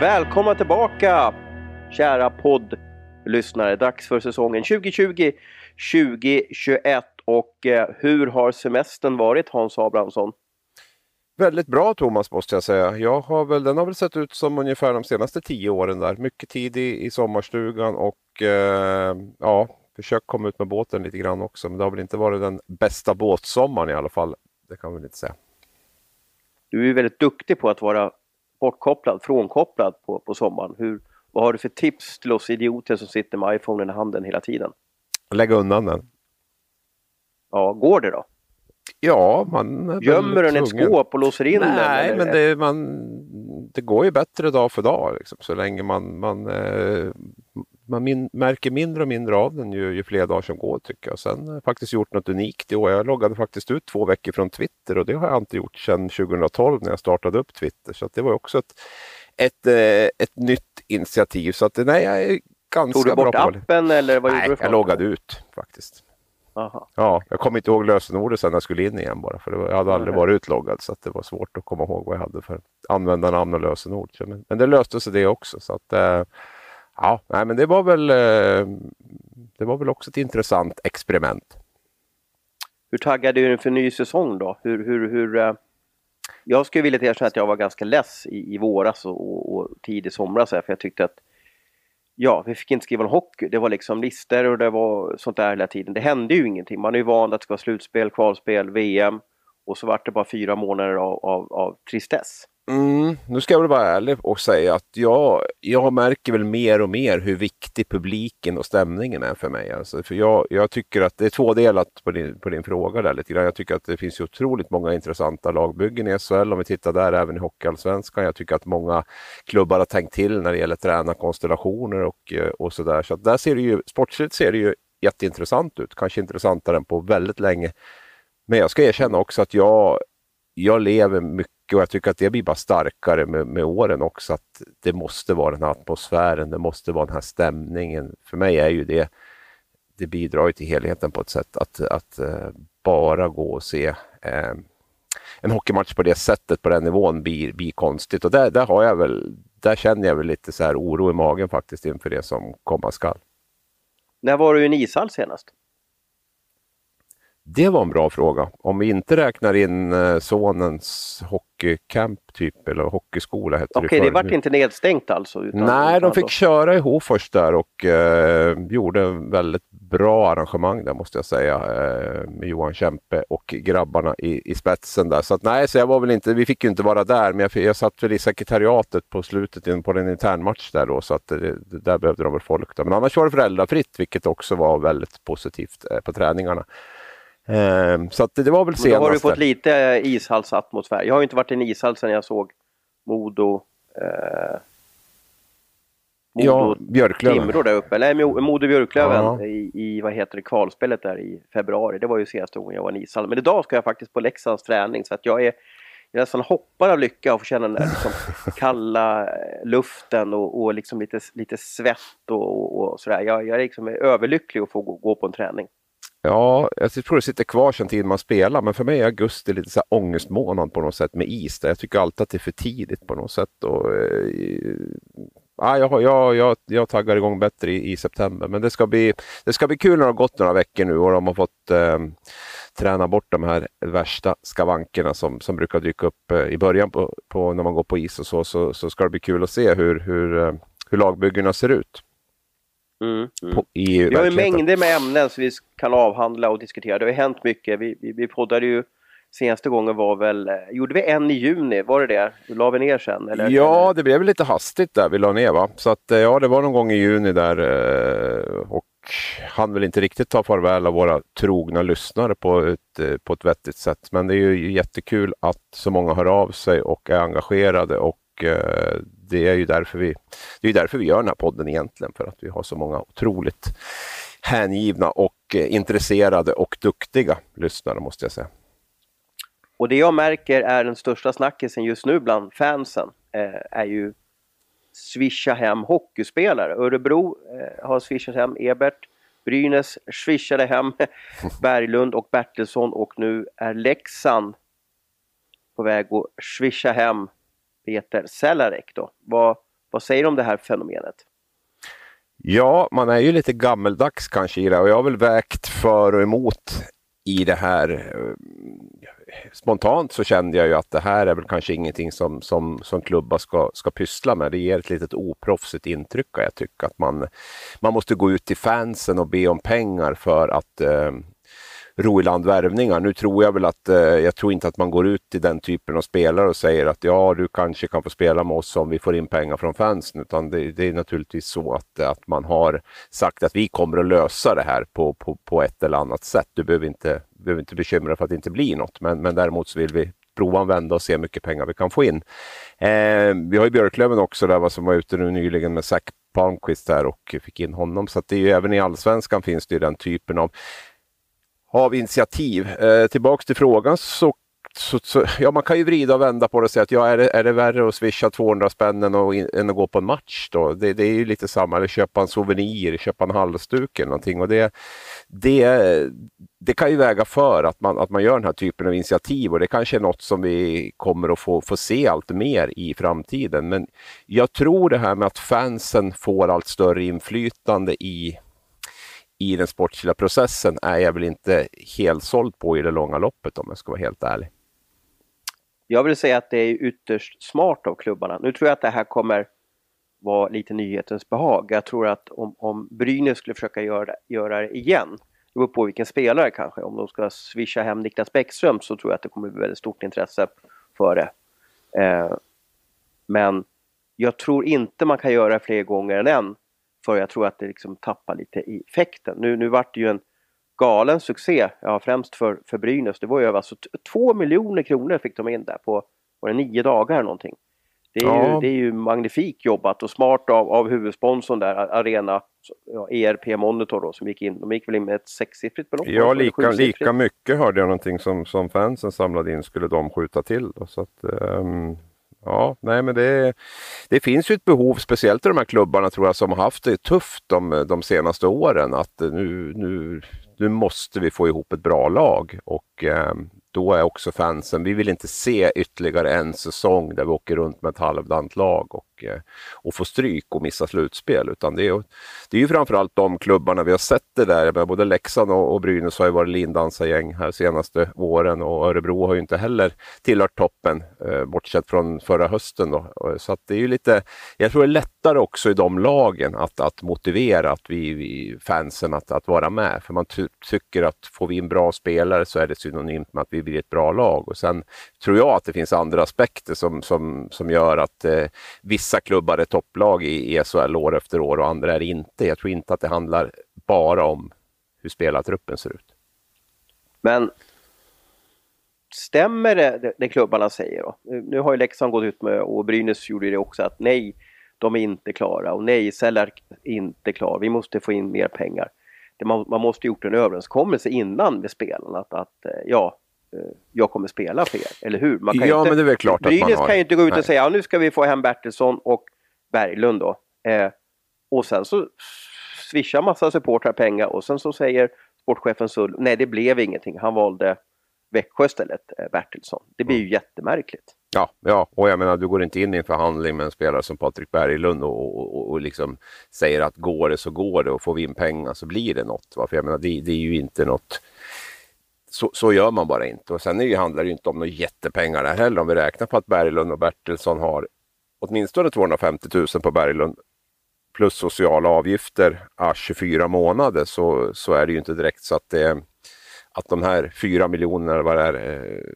Välkomna tillbaka kära poddlyssnare. Dags för säsongen 2020-2021 och eh, hur har semestern varit Hans Abrahamsson? Väldigt bra Thomas måste jag säga. Jag har väl, den har väl sett ut som ungefär de senaste tio åren där. Mycket tid i, i sommarstugan och eh, ja, försökt komma ut med båten lite grann också. Men det har väl inte varit den bästa båtsommaren i alla fall. Det kan man väl inte säga. Du är väldigt duktig på att vara bortkopplad, frånkopplad på, på sommaren. Hur, vad har du för tips till oss idioter som sitter med iPhonen i handen hela tiden? Lägg undan den. Ja, går det då? Ja, man Gömmer den ett skåp och låser in Nej, den? Nej, men det, man, det går ju bättre dag för dag liksom, så länge man, man, eh, man min, märker mindre och mindre av den ju, ju fler dagar som går tycker jag. Sen har jag faktiskt gjort något unikt i år. Jag loggade faktiskt ut två veckor från Twitter och det har jag inte gjort sedan 2012 när jag startade upp Twitter. Så det var också ett, ett, eh, ett nytt initiativ. Så att, nej, jag är ganska Tog du bort appen eller vad Nej, gjorde du? för jag loggade ut faktiskt. Aha. Ja, jag kommer inte ihåg lösenordet sen jag skulle in igen bara för det var, jag hade aldrig Nej. varit utloggad så att det var svårt att komma ihåg vad jag hade för användarnamn och lösenord. Men, men det löste sig det också så att eh, ja, nej, men det var väl eh, det var väl också ett intressant experiment. Hur taggad är du inför ny säsong då? Hur, hur, hur, eh, jag skulle vilja erkänna att jag var ganska less i, i våras och, och, tidig somras här, för jag tyckte att Ja, vi fick inte skriva någon hockey. Det var liksom listor och det var sånt där hela tiden. Det hände ju ingenting. Man är ju van att det ska vara slutspel, kvalspel, VM och så vart det bara fyra månader av, av, av tristess. Mm, nu ska jag väl vara ärlig och säga att jag, jag märker väl mer och mer hur viktig publiken och stämningen är för mig. Alltså, för jag, jag tycker att det är tvådelat på din, på din fråga där lite grann. Jag tycker att det finns ju otroligt många intressanta lagbyggen i SHL om vi tittar där även i Hockeyallsvenskan. Jag tycker att många klubbar har tänkt till när det gäller tränarkonstellationer och, eh, och sådär. Så att där ser det ju, sportsligt ser det ju jätteintressant ut. Kanske intressantare än på väldigt länge. Men jag ska erkänna också att jag, jag lever mycket och jag tycker att det blir bara starkare med, med åren också. Att det måste vara den här atmosfären, det måste vara den här stämningen. För mig är ju det, det bidrar ju till helheten på ett sätt att, att eh, bara gå och se eh, en hockeymatch på det sättet, på den nivån, blir, blir konstigt. Och där, där har jag väl, där känner jag väl lite så här oro i magen faktiskt inför det som komma skall. När var du i en ishall senast? Det var en bra fråga. Om vi inte räknar in eh, sonens hockeycamp typ, eller hockeyskola hette Okej, det det förr. vart inte nedstängt alltså? Nej, de fick köra i Hofors där och eh, gjorde en väldigt bra arrangemang där måste jag säga. Eh, med Johan Kempe och grabbarna i, i spetsen där. Så att, nej, så jag var väl inte, vi fick ju inte vara där, men jag, jag satt väl i sekretariatet på slutet på en internmatch där då, så att det, det, där behövde de väl folk. Då. Men annars var det föräldrafritt, vilket också var väldigt positivt eh, på träningarna. Eh, så att det, var väl Men då har du senast. fått där. lite eh, ishallsatmosfär. Jag har ju inte varit i en ishall sedan jag såg Modo, eh, Ja, Modo Björklöven. Timrå där uppe. Nej, Mo- Modo Björklöven Ja. i, i, vad heter det, kvalspelet där i februari. Det var ju senaste gången jag var i en ishall. Men idag ska jag faktiskt på Leksands träning så att jag är jag nästan hoppar av lycka och får känna den där liksom kalla eh, luften och, och liksom lite, lite svett och, och, och sådär. Jag, jag är liksom överlycklig att få gå, gå på en träning. Ja, jag tror det sitter kvar sen tiden man spelar, men för mig är augusti lite så här ångestmånad på något sätt med is. Där. Jag tycker alltid att det är för tidigt på något sätt. Och, eh, ja, jag, jag, jag, jag taggar igång bättre i, i september, men det ska, bli, det ska bli kul när det har gått några veckor nu och de har fått eh, träna bort de här värsta skavankerna som, som brukar dyka upp eh, i början på, på när man går på is och så, så, så ska det bli kul att se hur, hur, eh, hur lagbyggena ser ut. Mm, mm. På, i Vi har ju mängder med ämnen som vi kan avhandla och diskutera. Det har ju hänt mycket. Vi, vi, vi poddade ju senaste gågen var väl, eh, gjorde vi en i juni? Var det det? La vi ner sen? Eller? Ja, det blev lite hastigt där vi la ner va. Så att eh, ja, det var någon gång i juni där eh, och han vill inte riktigt ta farväl av våra trogna lyssnare på ett, på ett vettigt sätt. Men det är ju jättekul att så många hör av sig och är engagerade och det är ju därför vi, det är därför vi gör den här podden egentligen. För att vi har så många otroligt hängivna och eh, intresserade och duktiga lyssnare måste jag säga. Och det jag märker är den största snackisen just nu bland fansen eh, är ju swisha hem hockeyspelare. Örebro eh, har swishat hem Ebert, Brynäs swishade hem Berglund och Bertilsson och nu är Leksand på väg att swisha hem Peter Celarek då. Vad, Vad säger du om det här fenomenet? Ja, man är ju lite gammeldags kanske i det och jag har väl vägt för och emot i det här. Spontant så kände jag ju att det här är väl kanske ingenting som, som, som klubbar ska, ska pyssla med. Det ger ett litet oproffsigt intryck jag tycker att man, man måste gå ut till fansen och be om pengar för att eh, ro i land värvningar. Nu tror jag väl att, eh, jag tror inte att man går ut till den typen av spelare och säger att ja, du kanske kan få spela med oss om vi får in pengar från fansen, utan det, det är naturligtvis så att, att man har sagt att vi kommer att lösa det här på, på, på ett eller annat sätt. Du behöver inte, behöver inte bekymra dig för att det inte blir något, men, men däremot så vill vi prova och vända och se hur mycket pengar vi kan få in. Eh, vi har ju Björklöven också där, som var ute nu nyligen med Zac Palmqvist där och fick in honom. Så att det är ju, även i allsvenskan finns det ju den typen av av initiativ. Eh, tillbaks till frågan så, så, så, ja, man kan ju vrida och vända på det och säga att ja, är det, är det värre att swisha 200 spänn än att, än att gå på en match då? Det, det är ju lite samma, eller köpa en souvenir, köpa en halsduk eller någonting. Och det, det, det kan ju väga för att man, att man gör den här typen av initiativ och det kanske är något som vi kommer att få, få se allt mer i framtiden. Men jag tror det här med att fansen får allt större inflytande i i den sportsliga processen är jag väl inte helt såld på i det långa loppet om jag ska vara helt ärlig. Jag vill säga att det är ytterst smart av klubbarna. Nu tror jag att det här kommer vara lite nyhetens behag. Jag tror att om, om Brynäs skulle försöka göra, göra det igen, det beror på vilken spelare kanske, om de ska swisha hem Niklas Bäckström så tror jag att det kommer bli väldigt stort intresse för det. Eh, men jag tror inte man kan göra det fler gånger än en för jag tror att det liksom tappar lite i effekten. Nu, nu vart det ju en galen succé, ja, främst för, för Brynäs. Det var ju alltså två miljoner kronor fick de in där på var det nio dagar eller någonting. Det är, ja. ju, det är ju magnifikt jobbat och smart av, av huvudsponsorn där, Arena, ja, ERP Monitor då, som gick in. De gick väl in med ett sexsiffrigt belopp? Ja, lika, lika mycket hörde jag någonting som, som fansen samlade in skulle de skjuta till. Då, så att, um, Ja, nej men det, det finns ju ett behov, speciellt i de här klubbarna tror jag, som har haft det tufft de, de senaste åren. Att nu, nu, nu måste vi få ihop ett bra lag och eh, då är också fansen, vi vill inte se ytterligare en säsong där vi åker runt med ett halvdant lag och, eh, och får stryk och missa slutspel. Utan det är, det är ju framförallt de klubbarna vi har sett det där, både Leksand och, och Brynäs har ju varit lindansargäng här senaste åren och Örebro har ju inte heller tillhört toppen, eh, bortsett från förra hösten. Då. Eh, så att det är ju lite, jag tror det är lättare också i de lagen att, att motivera att vi, vi fansen att, att vara med. För man ty tycker att får vi in bra spelare så är det synonymt med att vi blir ett bra lag. Och sen tror jag att det finns andra aspekter som, som, som gör att eh, vissa klubbar är topplag i, i SHL år efter år och andra är inte. Jag tror inte att det handlar bara om hur spelartruppen ser ut. Men stämmer det, det, det klubbarna säger då? Nu har ju Leksand gått ut med, och Brynäs gjorde det också, att nej, de är inte klara och nej, Sellar är inte klar. Vi måste få in mer pengar. Man, man måste gjort en överenskommelse innan med spelarna att, att eh, ja, jag kommer spela för er, eller hur? Man kan ja, inte, men det är väl klart Brynäs att man har... kan ju inte gå ut och Nej. säga ja, nu ska vi få hem Bertilsson och Berglund då. Eh, och sen så swishar massa supportrar pengar och sen så säger sportchefen Sull, nej det blev ingenting, han valde Växjö istället, eh, Bertilsson. Det blir mm. ju jättemärkligt. Ja, ja, och jag menar du går inte in i en förhandling med en spelare som Patrik Berglund och, och, och liksom säger att går det så går det och får vi in pengar så blir det något. Va? För jag menar det, det är ju inte något så, så, gör man bara inte. Och sen är handlar det inte om några jättepengar där heller. Om vi räknar på att Berglund och Bertilsson har åtminstone 250 000 på Berglund plus sociala avgifter ah, 24 månader så, så är det ju inte direkt så att, det, att de här 4 miljonerna vad det är, eh,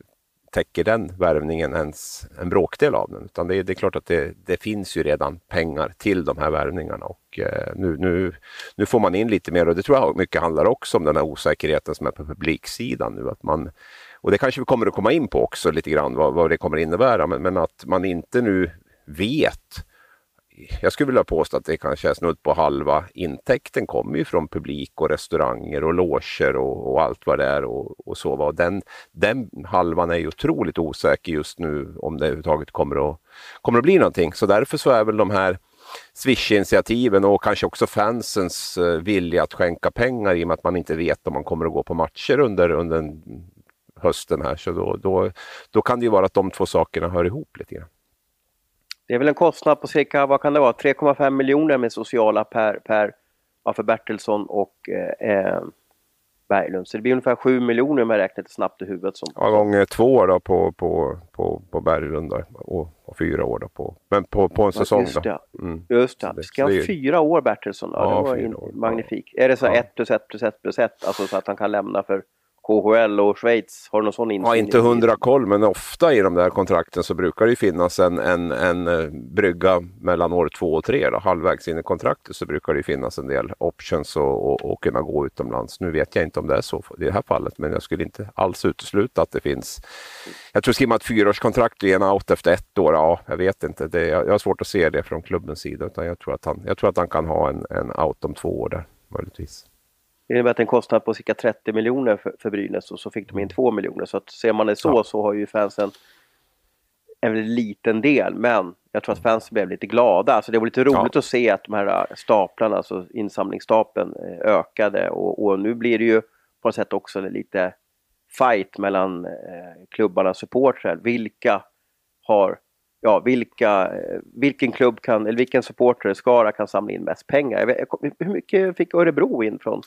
täcker den värvningen ens en bråkdel av den. Utan det, är, det är klart att det, det, finns ju redan pengar till de här värvningarna och eh, nu, nu, nu får man in lite mer och det tror jag mycket handlar också om den här osäkerheten som är på publiksidan nu. Att man, och det kanske vi kommer att komma in på också lite grann vad, vad det kommer att innebära men, men att man inte nu vet jag skulle vilja påstå att det kanske är snudd på halva intäkten kommer ju från publik och restauranger och loger och, och allt vad det är och, och så. Och den, den halvan är ju otroligt osäker just nu om det överhuvudtaget kommer att, kommer att bli någonting. Så därför så är väl de här Swish-initiativen och kanske också fansens eh, vilja att skänka pengar i och med att man inte vet om man kommer att gå på matcher under, under hösten här. Så då, då, då kan det ju vara att de två sakerna hör ihop lite grann. Det är väl en kostnad på cirka, vad kan det vara, 3,5 miljoner med sociala per, per för Bertilsson och eh, eh Berglund. Så det blir ungefär 7 miljoner om jag räknar lite snabbt i huvudet. Som, ja, gånger två då på, på, på, på Berglund då, och, och, fyra år då på, men på, på en säsong. Just det. Mm. Just det. Ska han ha fyra år Bertilsson? Ja, ja det var in, magnifik. Ja. Är det så 1 ja. plus 1 plus 1 plus 1, alltså så att han kan lämna för KHL och Schweiz? Har du någon sån insyn? Ja, inte hundra koll, men ofta i de där kontrakten så brukar det finnas en, en, en eh, brygga mellan år två och tre. Då. Halvvägs in i kontraktet så brukar det finnas en del options och, och, och, kunna gå utomlands. Nu vet jag inte om det är så i det här fallet, men jag skulle inte alls utesluta att det finns. Jag tror skriver man ett fyraårskontrakt och en out efter ett år, ja, jag vet inte. Det, jag, jag har svårt att se det från klubbens sida, utan jag tror att han, jag tror att han kan ha en, en out om två år där, möjligtvis. Det innebär att en kostnad på cirka 30 miljoner för, för Brynäs och så fick de in 2 miljoner. Så att ser man det så ja. så har ju fansen en väldigt liten del. Men jag tror att fansen blev lite glada. Alltså det var lite roligt ja. att se att de här staplarna, alltså insamlingsstapeln eh, ökade. Och, och, nu blir det ju på något sätt också lite fight mellan eh, klubbarnas supportrar. Vilka har ja, vilka, vilken klubb kan, eller vilken supporter, Skara kan samla in mest pengar. Vet, hur mycket fick Örebro in från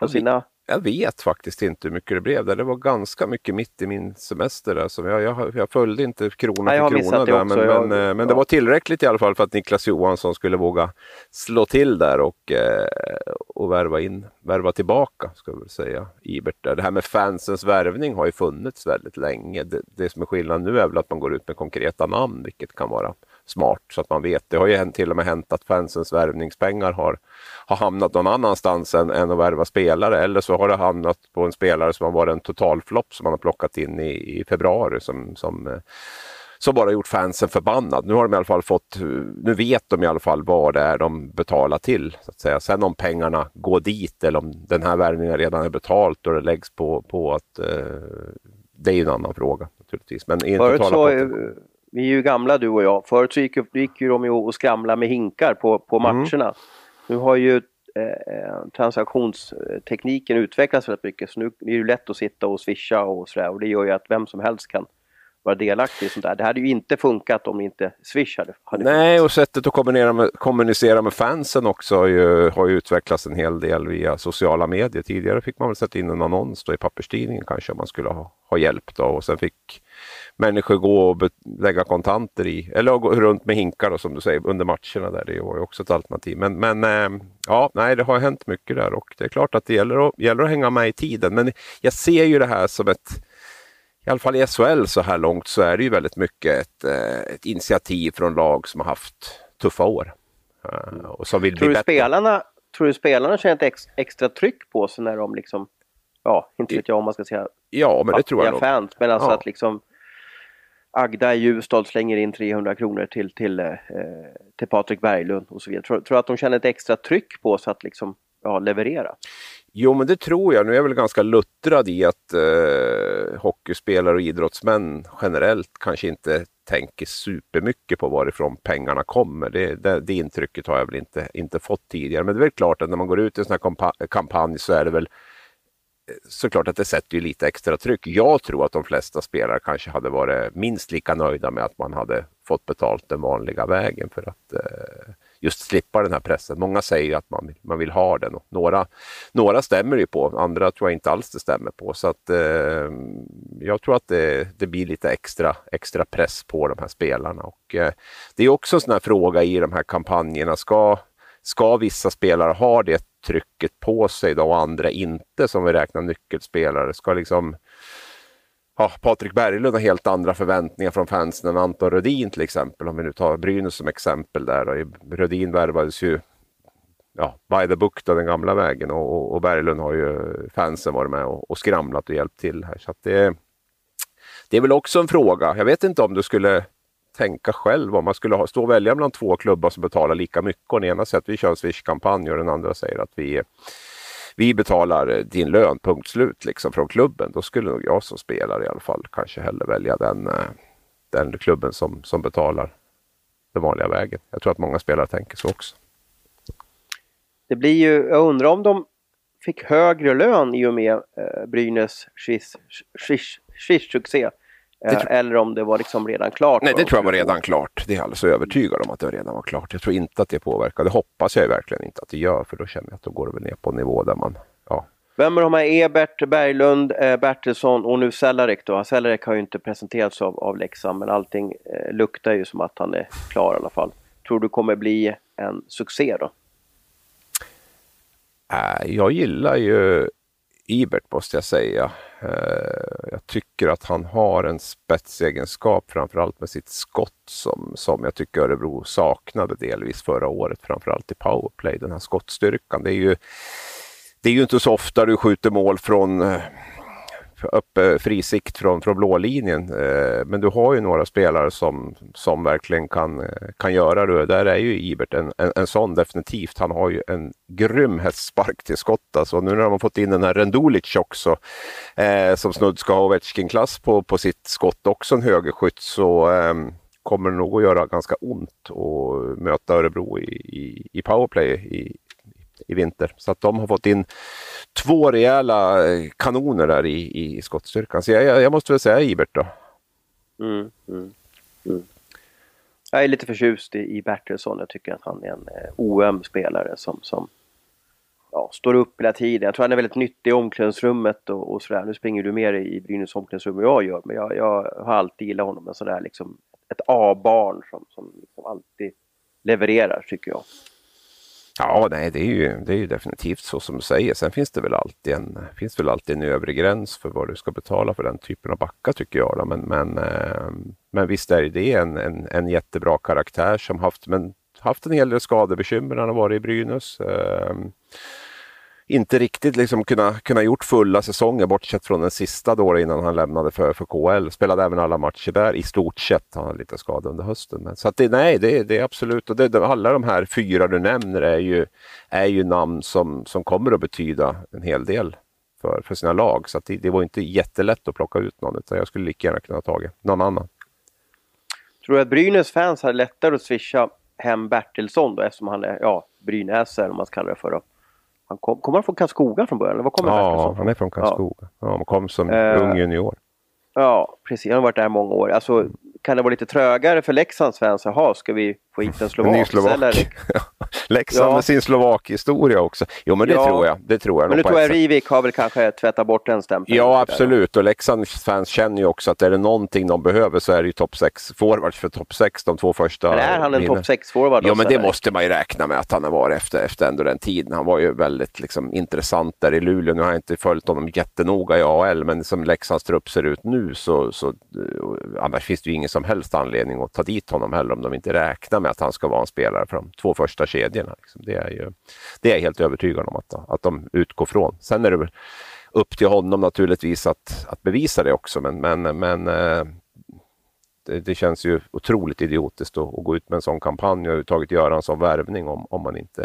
från sina jag vet faktiskt inte hur mycket det blev där. Det var ganska mycket mitt i min semester. Alltså jag, jag, jag följde inte krona Nej, för krona där, men, jag, men, ja. men, det var tillräckligt i alla fall för att Niklas Johansson skulle våga slå till där och, eh, och värva in, värva tillbaka, ska vi säga, Ibert. Där. Det här med fansens värvning har ju funnits väldigt länge. Det, det som är skillnaden nu är väl att man går ut med konkreta namn, vilket kan vara smart så att man vet. Det har ju till och med hänt att fansens värvningspengar har, har hamnat någon annanstans än, än att värva spelare eller så har det hamnat på en spelare som har varit en totalflopp som man har plockat in i, i februari som, som, eh, som bara gjort fansen förbannad. Nu har de i alla fall fått, nu vet de i alla fall vad det är de betalar till. Så att säga. Sen om pengarna går dit eller om den här värvningen redan är betalt och det läggs på, på att eh, det är ju en annan fråga naturligtvis. Men Förut så, vi är ju gamla du och jag. Förut så gick, gick ju de ju och skramlade med hinkar på, på mm. matcherna. Mm. Nu har ju eh, eh, transaktionstekniken utvecklats väldigt mycket så nu är det ju lätt att sitta och swisha och sådär och det gör ju att vem som helst kan vara delaktig i sånt där. Det hade ju inte funkat om inte Swish hade, hade Nej, funnits. och sättet att kommunicera med, kommunicera med fansen också har ju, har ju utvecklats en hel del via sociala medier. Tidigare fick man väl sätta in en annons i papperstidningen kanske om man skulle ha, ha hjälp då och sen fick människor gå och lägga kontanter i, eller gå runt med hinkar då, som du säger under matcherna där. Det var ju också ett alternativ. Men, men äh, ja, nej, det har hänt mycket där och det är klart att det gäller att, gäller att hänga med i tiden. Men jag ser ju det här som ett i alla fall i SHL så här långt så är det ju väldigt mycket ett, eh, ett initiativ från lag som har haft tuffa år. Eh, och som vill tror, bli du bättre. spelarna, tror du spelarna känner ett ex, extra tryck på sig när de liksom, ja, inte vet jag om man ska säga Ja, men det tror jag nog. fans, men alltså ja. att liksom Agda i Ljusdal slänger in 300 kronor till, till, eh, till Patrik Berglund och så vidare. Tror, du att de känner ett extra tryck på sig att liksom, ja, leverera? Jo, men det tror jag. Nu är jag väl ganska luttrad i att eh, hockeyspelare och idrottsmän generellt kanske inte tänker supermycket på varifrån pengarna kommer. Det, det, det intrycket har jag väl inte, inte fått tidigare. Men det är väl klart att när man går ut i en sån här kampanj så är det väl såklart att det sätter ju lite extra tryck. Jag tror att de flesta spelare kanske hade varit minst lika nöjda med att man hade fått betalt den vanliga vägen för att eh, just slippa den här pressen. Många säger ju att man, man vill ha den och några, några stämmer det på, andra tror jag inte alls det stämmer på. Så att eh, jag tror att det, det blir lite extra, extra press på de här spelarna. Och, eh, det är också en sån här fråga i de här kampanjerna. Ska, ska vissa spelare ha det trycket på sig då och andra inte som vi räknar nyckelspelare? Ska liksom ja, Patrik Berglund har helt andra förväntningar från fansen än Anton Rödin till exempel. Om vi nu tar Brynäs som exempel där. Och Rödin värvades ju ja, by the book då, den gamla vägen och, och Berglund har ju fansen varit med och, och skramlat och hjälpt till här. Så det, det är väl också en fråga. Jag vet inte om du skulle tänka själv om man skulle ha, stå och välja mellan två klubbar som betalar lika mycket. Och den ena säger att vi kör en Swish-kampanj och den andra säger att vi vi betalar din lön, punkt slut, liksom från klubben. Då skulle nog jag som spelare i alla fall kanske hellre välja den, eh, den klubben som, som betalar den vanliga vägen. Jag tror att många spelare tänker så också. Det blir ju, jag undrar om de fick högre lön i och med eh, Brynäs Swish-succé Eh, eller om det var liksom redan klart? Nej, det tror jag var redan klart. Det är jag alldeles övertygad om att det redan var klart. Jag tror inte att det påverkar. Det hoppas jag verkligen inte att det gör, för då känner jag att då går det väl ner på en nivå där man ja, vem är de här? Ebert, Berglund, eh, Bertilsson och nu Cellarik då. Cellarik har ju inte presenterats av, av Leksand men allting eh, luktar ju som att han är klar i alla fall. Tror du kommer bli en succé då? Äh, jag gillar ju Ibert måste jag säga. Eh, jag tycker att han har en spetsegenskap framförallt med sitt skott som, som jag tycker Örebro saknade delvis förra året, framförallt i powerplay. Den här skottstyrkan. Det är ju det är ju inte så ofta du skjuter mål från eh, eh, upp frisikt från, från blålinjen. Eh, men du har ju några spelare som, som verkligen kan, eh, kan göra det. Där är ju Ibert en, en, en sån definitivt. Han har ju en grym hästspark till skott. Alltså, nu när man fått in den här Rendulic också, eh, som snudd ska ha Ovechkin-klass på, på sitt skott, också en högerskytt, så eh, kommer det nog att göra ganska ont att möta Örebro i, i, i powerplay i, i vinter. Så att de har fått in två rejäla eh, kanoner där i, i skottstyrkan. Så jag, jag måste väl säga Ibert då. Mm, mm, mm. Jag är lite förtjust i, i Bertilsson. Jag tycker att han är en eh, oöm spelare som, som ja, står upp hela tiden. Jag tror han är väldigt nyttig i omklädningsrummet och, och sådär. Nu springer du mer i Brynäs omklädningsrum än jag gör, men jag, jag har alltid gillat honom. En sådär liksom, ett A-barn som, som liksom alltid levererar, tycker jag. Ja, nej, det är, ju, det är ju definitivt så som du säger. Sen finns det väl alltid en, finns väl alltid en övre gräns för vad du ska betala för den typen av backar tycker jag. Då. Men, men, ehm, men visst är det en, en, en jättebra karaktär som haft, men, haft en hel del skadebekymmer när han har varit i Brynäs. Ehm, inte riktigt liksom kunna, kunna gjort fulla säsonger bortsett från den sista då innan han lämnade för, för KL. Spelade även alla matcher där i stort sett. Han hade lite skada under hösten. Men, så att det, nej, det, det är absolut. Och det, alla de här fyra du nämner är ju, är ju namn som, som kommer att betyda en hel del för, för sina lag. Så det, det, var inte jättelätt att plocka ut någon utan jag skulle lika gärna kunna ta tagit någon annan. Tror du att Brynäs fans hade lättare att swisha hem Bertilsson då eftersom han är ja, brynäsare om man ska kalla det för? Då? Han kom, kommer han från Karlskoga från början? Eller var kommer ja, han är från Karlskoga. Ja. han kom som uh, ung junior. Ja, precis. Han har varit där många år. Alltså, kan det vara lite trögare för Leksands fans? Jaha, ska vi få hit en slovak? Eller? Leksand ja. med sin slovakhistoria också. Jo, men det ja. tror jag. Det tror jag men nu tror jag Rivik har väl kanske tvättat bort den stämpeln. Ja, absolut. Och Leksands fans känner ju också att är det någonting de behöver så är det ju topp 6 forwards för topp 6 de två första. Men är han en topp 6 forward? Ja, men det måste man ju räkna med att han har varit efter, efter ändå den tiden. Han var ju väldigt liksom, intressant där i Luleå. Nu har jag inte följt honom jättenoga i AL, men som Leksands trupp ser ut nu så, så annars finns det ju ingen som helst anledning att ta dit honom heller om de inte räknar med att han ska vara en spelare för de två första kedjorna. Liksom. Det, är ju, det är jag helt övertygad om att, att de utgår från. Sen är det upp till honom naturligtvis att, att bevisa det också, men, men, men eh, Eh, det, känns ju otroligt idiotiskt att, att, gå ut med en sån kampanj och överhuvudtaget göra en sån värvning om, om man inte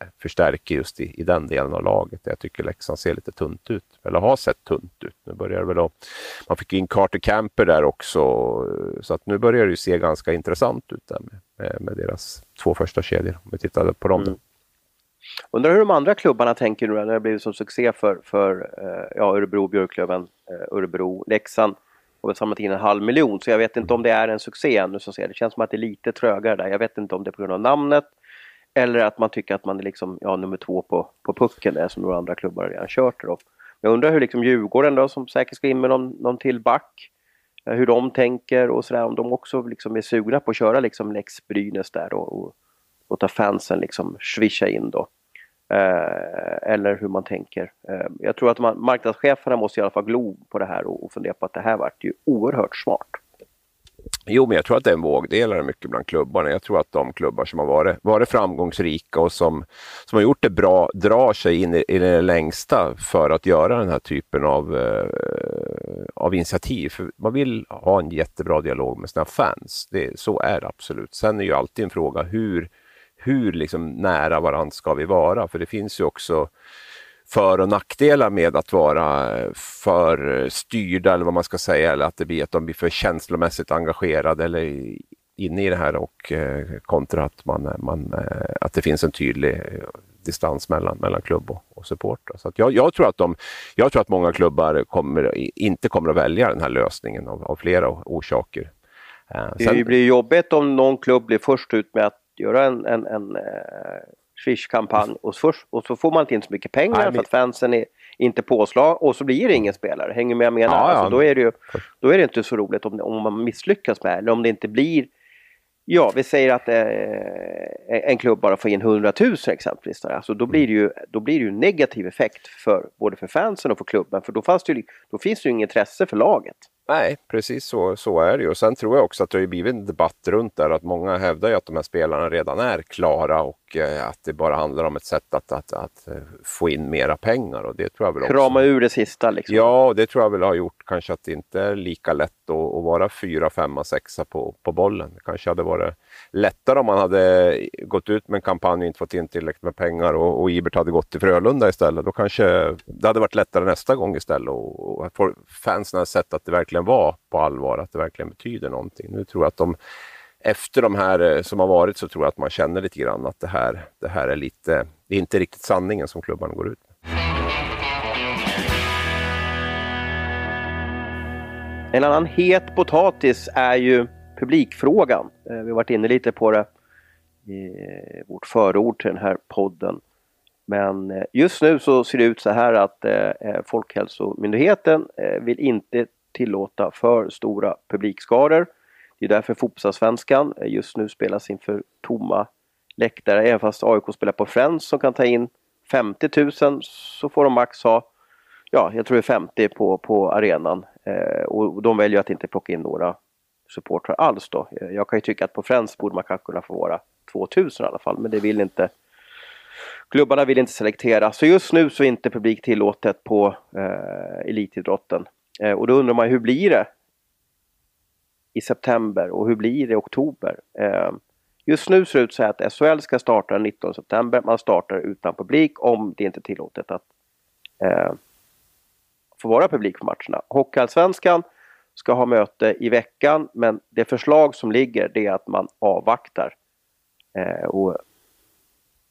eh, förstärker just i, i den delen av laget. Jag tycker Leksand ser lite tunt ut, eller har sett tunt ut. Nu börjar det väl att, man fick in Carter Camper där också, eh, så att nu börjar det ju se ganska intressant ut där med, med, med deras två första kedjor, om vi tittar på dem. Mm. Undrar hur de andra klubbarna tänker nu när det blivit sån succé för, för ja, Örebro, Björklöven, Örebro, Leksand och har samlat in en halv miljon. Så jag vet inte om det är en succé ännu. Så det känns som att det är lite trögare där. Jag vet inte om det är på grund av namnet eller att man tycker att man är liksom, ja, nummer två på, på pucken där som några andra klubbar redan kört. Då. Jag undrar hur liksom Djurgården då, som säkert ska in med någon, någon till back, eh, hur de tänker och sådär. Om de också liksom är sugna på att köra liksom Lex Brynäs där och, och låta fansen liksom swisha in då. Eh, eller hur man tänker. Eh, jag tror att man, marknadscheferna måste i alla fall glo på det här och, och fundera på att det här vart ju oerhört smart. Jo, men jag tror att det är en vågdelare mycket bland klubbarna. Jag tror att de klubbar som har varit, varit framgångsrika och som, som har gjort det bra drar sig in i, i det längsta för att göra den här typen av, eh, av initiativ. För man vill ha en jättebra dialog med sina fans. Det, så är det absolut. Sen är ju alltid en fråga hur, hur liksom nära varandra ska vi vara? För det finns ju också för och nackdelar med att vara för styrda eller vad man ska säga eller att det blir att de blir för känslomässigt engagerade eller inne i det här och eh, kontra att, man, man, eh, att det finns en tydlig distans mellan, mellan klubb och, och supportrar. Så jag, jag, tror att de, jag tror att många klubbar kommer, inte kommer att välja den här lösningen av, av flera orsaker. Eh, sen, det blir jobbigt om någon klubb blir först ut med att göra en, en, en eh, Swish-kampanj och, och så får man inte in så mycket pengar Nej, men... för att fansen är inte påslag och så blir det ingen spelare. Hänger med jag menar? Ja, ja. Alltså, då, är det ju, då är det inte så roligt om, om man misslyckas med det eller om det inte blir Ja, vi säger att eh, en klubb bara får in 100 000 exempelvis. Alltså, då, blir det ju, då blir det ju negativ effekt för både för fansen och för klubben för då, fanns det ju, då finns det ju inget intresse för laget. Nej, precis så, så är det ju. Sen tror jag också att det har blivit en debatt runt där att många hävdar ju att de här spelarna redan är klara och eh, att det bara handlar om ett sätt att, att, att, eh, få in mera pengar. Och det tror jag väl också. Krama ur det sista liksom. Ja, och det tror jag väl har gjort kanske att det inte är lika lätt att, att vara fyra, femma, sexa på, på bollen. Det kanske hade varit lättare om man hade gått ut med en kampanj och inte fått in tillräckligt med pengar och, och Ibert hade gått till Frölunda istället. Då kanske det hade varit lättare nästa gång istället och, och att fansen hade sett att det verkligen var på allvar, att det verkligen betyder någonting. Nu tror jag att de efter de här eh, som har varit så tror jag att man känner lite grann att det här, det här är lite, det är inte riktigt sanningen som klubbarna går ut med. En annan het potatis är ju publikfrågan. Eh, vi har varit inne lite på det i vårt förord till den här podden. Men eh, just nu så ser det ut så här att Folkhälsomyndigheten vill inte tillåta för stora publikskaror. Det är därför fotbollsallsvenskan just nu spelas inför tomma läktare. Även fast AIK spelar på Friends som kan ta in 50 000 så får de max ha, ja jag tror det är 50 på, på arenan. Eh, och de väljer att inte plocka in några supportrar alls då. Eh, jag kan ju tycka att på Friends borde man kanske kunna få vara 2000 i alla fall, men det vill inte Klubbarna vill inte selektera, så just nu så är inte publik tillåtet på eh, elitidrotten. Eh, och då undrar man hur blir det i september och hur blir det i oktober? Eh, just nu ser det ut så att SHL ska starta den 19 september. Man startar utan publik om det inte är tillåtet att eh, få vara publik på matcherna. Hockeyallsvenskan ska ha möte i veckan men det förslag som ligger det är att man avvaktar eh, och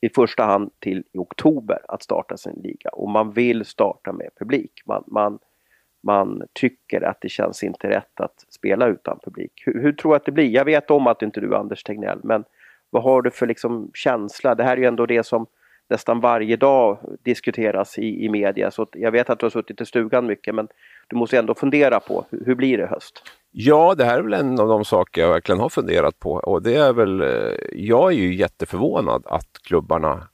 i första hand till i oktober att starta sin liga och man vill starta med publik. Man, man man tycker att det känns inte rätt att spela utan publik. Hur, hur tror du att det blir? Jag vet om att inte du är Anders Tegnell, men vad har du för liksom känsla? Det här är ju ändå det som nästan varje dag diskuteras i, i media. Så jag vet att du har suttit i stugan mycket, men du måste ändå fundera på hur, hur blir det höst? Ja, det här är väl en av de saker jag verkligen har funderat på och det är väl, eh, jag är ju jätteförvånad att klubbarna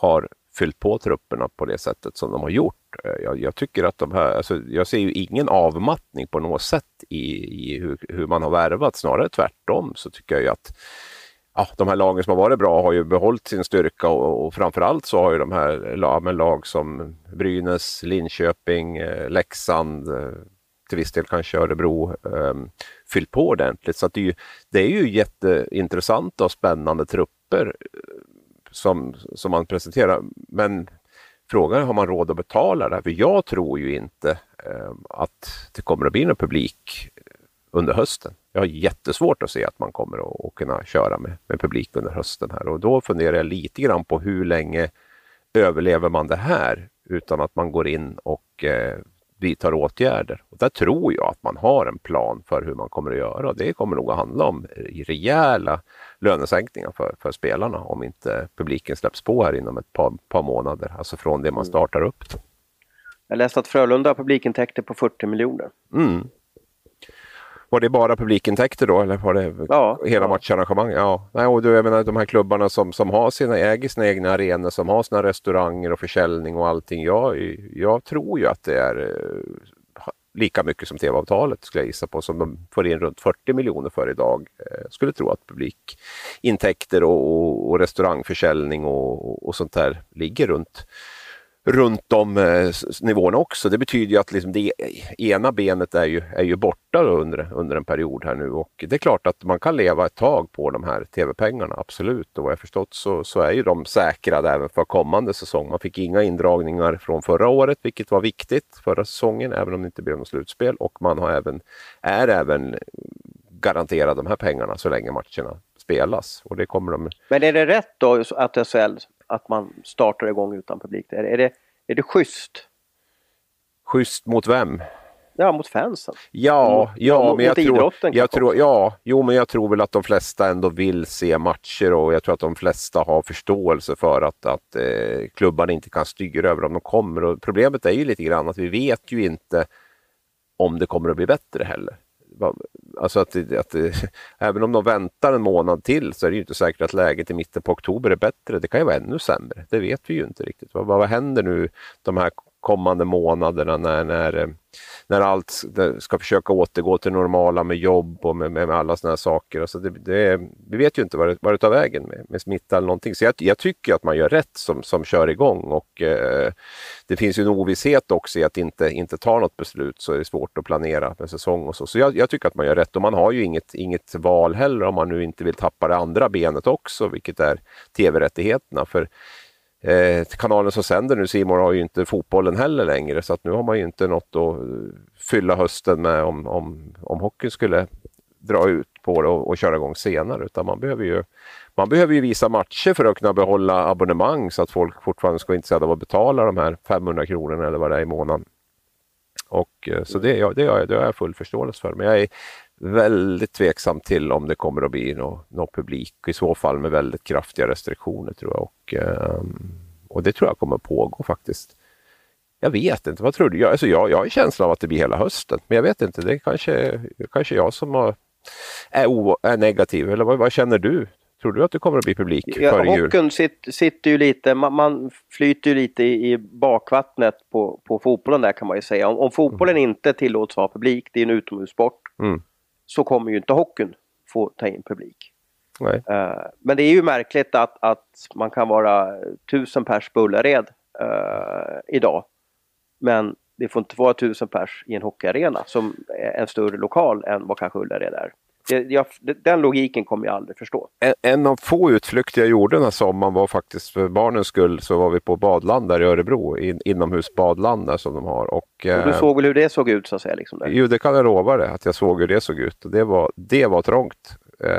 har fyllt på trupperna på det sättet som de har gjort. Eh, jag, jag tycker att de här, alltså, jag ser ju ingen avmattning på något sätt i, i hur, hur, man har värvat, snarare tvärtom så tycker jag ju att ja, de här lagen som har varit bra har ju behållit sin styrka och, och framförallt så har ju de här ja, lag som Brynäs, Linköping, eh, Leksand, eh, till viss del kanske Örebro eh, fyllt på ordentligt. Så det är, ju, det är ju jätteintressanta och spännande trupper som, som man presenterar. Men frågan är, har man råd att betala det? För jag tror ju inte eh, att det kommer att bli någon publik under hösten. Jag har jättesvårt att se att man kommer att, att kunna köra med, med publik under hösten här och då funderar jag lite grann på hur länge överlever man det här utan att man går in och eh, vidtar åtgärder. Och där tror jag att man har en plan för hur man kommer att göra. Det kommer nog att handla om rejäla lönesänkningar för, för spelarna om inte publiken släpps på här inom ett par, par månader, alltså från det man mm. startar upp. Jag läste att Frölunda har publikintäkter på 40 miljoner. Mm. Var det bara publikintäkter då eller var det ja, hela ja. matcharrangemang? Ja. Nej, och du, jag menar de här klubbarna som, som har sina, äger sina egna arenor, som har sina restauranger och försäljning och allting. Jag, jag tror ju att det är eh, lika mycket som tv-avtalet skulle jag gissa på som de får in runt 40 miljoner för idag. Jag eh, skulle tro att publikintäkter och, och, och restaurangförsäljning och, och sånt där ligger runt runt de eh, nivåerna också. Det betyder ju att liksom det ena benet är ju, är ju borta under, under en period här nu och det är klart att man kan leva ett tag på de här tv-pengarna, absolut. Och vad jag förstått så, så är ju de säkrade även för kommande säsong. Man fick inga indragningar från förra året, vilket var viktigt förra säsongen, även om det inte blev något slutspel. Och man har även, är även garanterad de här pengarna så länge matcherna spelas. Och det kommer de... Men är det rätt då att SHL att man startar igång utan publik? Är, är, det, är det schysst? Schysst mot vem? Ja, mot fansen. Ja, mot, ja mot, men jag tror, jag tror, ja, jo, men jag tror väl att de flesta ändå vill se matcher och jag tror att de flesta har förståelse för att, att eh, klubbarna inte kan styra över om de kommer. Och problemet är ju lite grann att vi vet ju inte om det kommer att bli bättre heller. Alltså att, att, även om de väntar en månad till så är det ju inte säkert att läget i mitten på oktober är bättre. Det kan ju vara ännu sämre. Det vet vi ju inte riktigt. Vad, vad händer nu de här kommande månaderna när, när, eh, när allt ska försöka återgå till normala med jobb och med, med alla sådana här saker. Alltså det, det, vi vet ju inte vad det, vad det tar vägen med, med smitta eller någonting. Så jag, jag, tycker att man gör rätt som, som kör igång och eh, det finns ju en ovisshet också i att inte, inte ta något beslut så är det svårt att planera med säsong och så. Så jag, jag tycker att man gör rätt och man har ju inget, inget val heller om man nu inte vill tappa det andra benet också, vilket är tv-rättigheterna. För Eh, kanalen som sänder nu, Simon har ju inte fotbollen heller längre så att nu har man ju inte något att fylla hösten med om, om, om hockeyn skulle dra ut på det och, och köra igång senare. Utan man behöver, ju, man behöver ju visa matcher för att kunna behålla abonnemang så att folk fortfarande ska vara intresserade av att betala de här 500 kronorna eller vad det är i månaden. Och, eh, så det, ja, det, har jag, det har jag full förståelse för. Men jag är väldigt tveksam till om det kommer att bli någon nå publik. I så fall med väldigt kraftiga restriktioner tror jag. Och, ehm, och det tror jag kommer pågå faktiskt. Jag vet inte, vad tror du? Jag, alltså jag, jag har en känsla av att det blir hela hösten. Men jag vet inte, det är kanske, kanske jag som har, är, o, är negativ. Eller vad, vad känner du? Tror du att det kommer att bli publik ja, före jul? Hockeyn sitter, sitter ju lite, man, man, flyter ju lite i, bakvattnet på, på fotbollen där kan man ju säga. Om, om fotbollen mm. inte tillåts ha publik, det är en utomhussport, mm så kommer ju inte hockeyn få ta in publik. Nej. Uh, men det är ju märkligt att, att man kan vara tusen pers på Ullared uh, idag. Men det får inte vara tusen pers i en hockeyarena som är en större lokal än vad kanske Ullared är. Det, jag, den logiken kommer jag aldrig förstå. En, en av få utflykter jag gjorde den här sommaren var faktiskt för barnens skull så var vi på badland där i Örebro, in, inomhusbadland där som de har. Och, och du eh, såg väl hur det såg ut så att säga? Liksom där. Jo, det kan jag lova dig att jag såg hur det såg ut och det var, det var trångt. Eh,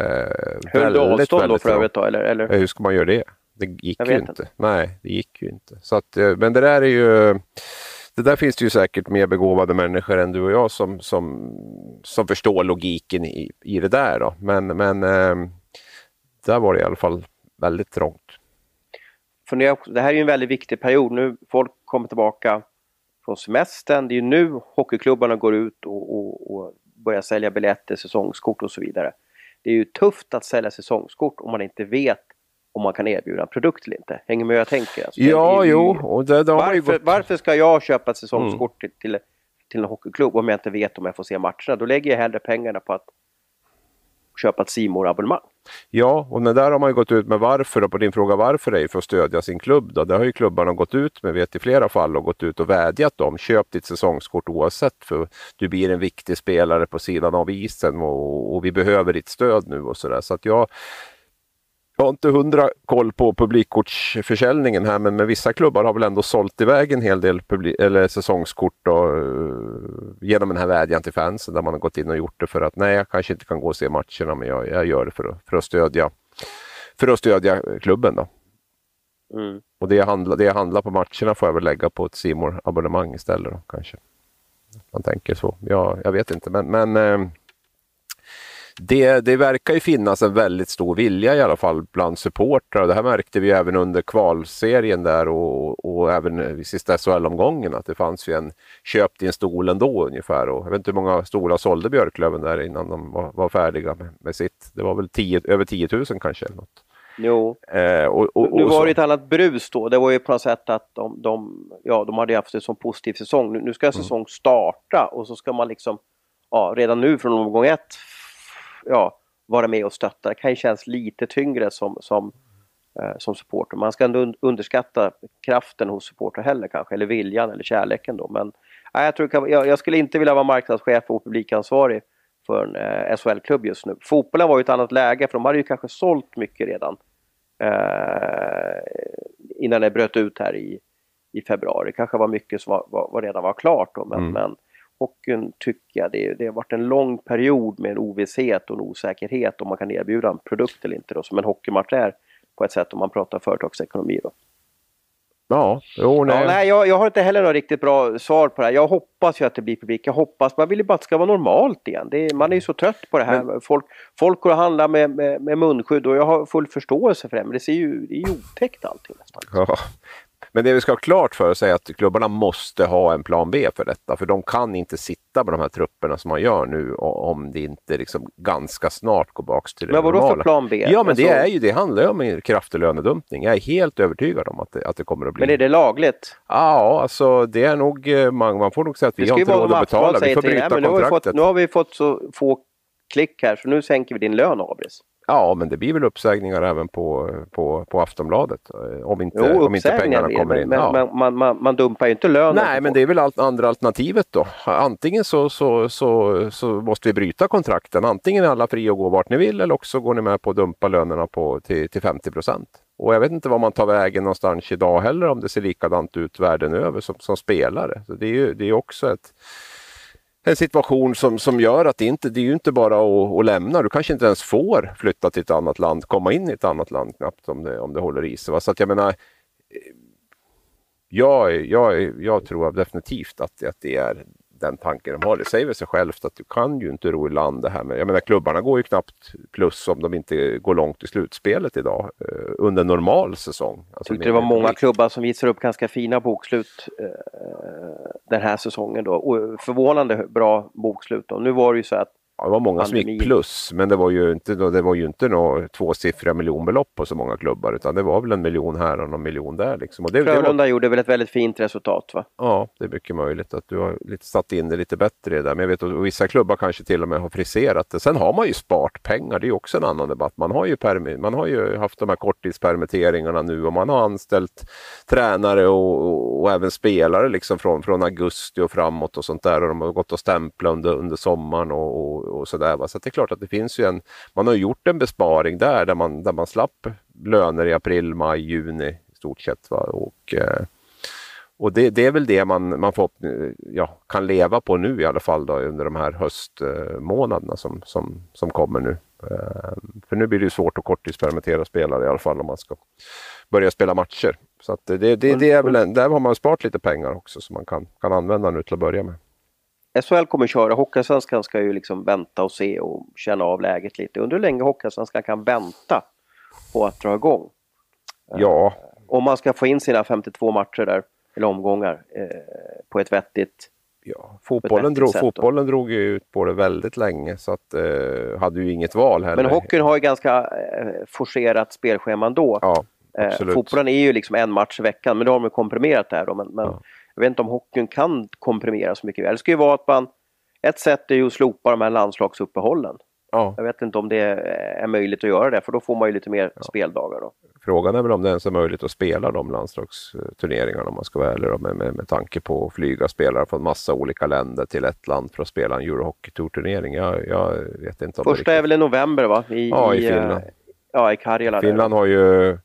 Höll du avstånd då för övrigt då? Eller, eller? Hur ska man göra det? Det gick ju inte. inte. Nej, det gick ju inte. Så att, eh, men det där är ju det där finns det ju säkert mer begåvade människor än du och jag som, som, som förstår logiken i, i det där. Då. Men, men eh, där var det i alla fall väldigt trångt. Det här är ju en väldigt viktig period. Nu folk kommer tillbaka från semestern. Det är ju nu hockeyklubbarna går ut och, och, och börjar sälja biljetter, säsongskort och så vidare. Det är ju tufft att sälja säsongskort om man inte vet om man kan erbjuda en produkt eller inte. Hänger med hur jag tänker? Alltså, ja, ju, jo. Och det, det varför, gått... varför, ska jag köpa ett säsongskort mm. till, till, en hockeyklubb om jag inte vet om jag får se matcherna? Då lägger jag hellre pengarna på att köpa ett simor abonnemang Ja, och det där har man ju gått ut med varför och på din fråga varför är för att stödja sin klubb. Då. Det har ju klubbarna gått ut med, vet i flera fall, och gått ut och vädjat om. Köp ditt säsongskort oavsett för du blir en viktig spelare på sidan av isen och, och vi behöver ditt stöd nu och sådär. Så att jag, jag har inte hundra koll på publikkortsförsäljningen här men med vissa klubbar har väl ändå sålt iväg en hel del eller säsongskort då, uh, genom den här vädjan till fansen där man har gått in och gjort det för att nej, jag kanske inte kan gå och se matcherna men jag, jag gör det för att, för att, stödja, för att stödja klubben. Då. Mm. Och det jag, handlar, det jag handlar på matcherna får jag väl lägga på ett simor abonnemang istället då, kanske. Man tänker så. Ja, jag vet inte men, men uh, det, det verkar ju finnas en väldigt stor vilja i alla fall bland supportrar. Det här märkte vi även under kvalserien där och, och även i sista SHL-omgången att det fanns ju en köp din stol ändå ungefär. Och jag vet inte hur många stolar sålde Björklöven där innan de var, var färdiga med, med, sitt. Det var väl 10, över 10 000 kanske. Eller något. Jo. Eh, och, och, nu var det ett annat brus då. Det var ju på något sätt att de, de, ja, de hade haft en sån positiv säsong. Nu, nu ska en mm. säsong starta och så ska man liksom ja, redan nu från omgång ett ja, vara med och stötta. Det kan ju kännas lite tyngre som, som, eh, som supporter. Man ska ändå underskatta kraften hos supporter heller kanske, eller viljan eller kärleken då. Men nej, jag, tror, jag, jag skulle inte vilja vara marknadschef och publikansvarig för en eh, SHL-klubb just nu. Fotbollen var ju ett annat läge för de hade ju kanske sålt mycket redan eh, innan det bröt ut här i, i februari. Kanske var mycket som var, var, var redan var klart då, men, mm. men hockeyn tycker jag det, det har varit en lång period med en ovisshet och en osäkerhet om man kan erbjuda en produkt eller inte då, som en hockeymatch är. på ett sätt om man pratar företagsekonomi. Då. Ja, jo, nej. Ja, nej jag, jag har inte heller något riktigt bra svar på det här. Jag hoppas ju att det blir publik. Jag hoppas, man vill ju bara att det ska vara normalt igen. är, man är ju så trött på det här. Men... Folk, folk går och handlar med, med, med munskydd och jag har full förståelse för det. Men det ser ju, det är ju otäckt allting nästan. Ja. Men det vi ska ha klart för oss är att klubbarna måste ha en plan B för detta. För de kan inte sitta med de här trupperna som man gör nu om det inte liksom ganska snart går baka till det Men vadå normala. för plan B? Ja, men alltså... det, är ju, det handlar ju om kraftig lönedumpning. Jag är helt övertygad om att det, att det kommer att bli. Men är det lagligt? Ja, alltså det är nog, eh, man, man får nog säga att vi har inte råd att betala. Vi får bryta kontraktet. Nu har, fått, nu har vi fått så få klick här så nu sänker vi din lön Abris. Ja, men det blir väl uppsägningar även på, på, på Aftonbladet. Eh, om inte, jo, om inte pengarna blir, kommer in. Men, ja. men man, man, man, dumpar ju inte lönen. Nej, men det är väl allt andra alternativet då. Antingen så, så, så, så måste vi bryta kontrakten. Antingen är alla fria att gå vart ni vill eller också går ni med på att dumpa lönerna på, till, till 50 procent. Och jag vet inte var man tar vägen någonstans idag heller om det ser likadant ut världen över som, som spelare. Så det är ju det är också ett en situation som, som gör att det inte det är ju inte bara att, att, lämna. Du kanske inte ens får flytta till ett annat land, komma in i ett annat land knappt om det, om det håller i sig. Så att jag menar, eh, jag, jag, jag tror definitivt att, att det är den tanken de har. Det säger väl sig självt att du kan ju inte ro i land det här med, jag menar klubbarna går ju knappt plus om de inte går långt i slutspelet idag eh, under normal säsong. Alltså, tyckte det var många klubbar som visar upp ganska fina bokslut eh, den här säsongen då. Och förvånande bra bokslut då. Nu var det ju så att Ja, det var många som gick plus, men det var ju inte, det var ju inte några tvåsiffriga miljonbelopp på så många klubbar, utan det var väl en miljon här och någon miljon där. Liksom. Och det, Frölunda det var... gjorde väl ett väldigt fint resultat va? Ja, det är mycket möjligt att du har lite satt in det lite bättre där. Men jag vet att vissa klubbar kanske till och med har friserat det. Sen har man ju sparat pengar, det är också en annan debatt. Man har ju, permi man har ju haft de här korttidspermitteringarna nu och man har anställt tränare och, och, och även spelare liksom från, från augusti och framåt och sånt där. Och de har gått och stämplat under, under sommaren och, och och sådär. Så det är klart att det finns ju en, man har gjort en besparing där, där man, där man slapp löner i april, maj, juni i stort sett. Va? Och, eh, och det, det, är väl det man, man får, ja, kan leva på nu i alla fall då, under de här höstmånaderna som, som, som kommer nu. Eh, för nu blir det svårt att korttidspermittera spelare i alla fall om man ska börja spela matcher. Så det, det, det är väl en, där har man sparat lite pengar också som man kan, kan använda nu till att börja med. SHL kommer köra, Hockeyallsvenskan ska ju liksom vänta och se och känna av läget lite. Undrar hur länge Hockeyallsvenskan kan vänta på att dra igång? Ja. Eh, om man ska få in sina 52 matcher där, eller omgångar, eh, på ett vettigt Ja, fotbollen, drog, fotbollen drog ju ut på det väldigt länge så att eh, hade ju inget val heller. Men hockeyn har ju ganska eh, forcerat spelschema ändå. Ja, eh, fotbollen är ju liksom en match i veckan, men då har de komprimerat det här då. Men, men ja. Jag vet inte om hockeyn kan komprimera så mycket. Det ska ju vara att man... Ett sätt är ju att slopa de här landslagsuppehållen. Ja. Jag vet inte om det är möjligt att göra det, för då får man ju lite mer ja. speldagar. Då. Frågan är väl om det ens är möjligt att spela de landslagsturneringarna om man ska vara ärlig med, med, med tanke på att flyga spelare från massa olika länder till ett land för att spela en Eurohockey Tour-turnering. Jag, jag, vet inte om Första är väl i november va? I, ja, i, i Finland. Ja, i Karjala. Finland har ju,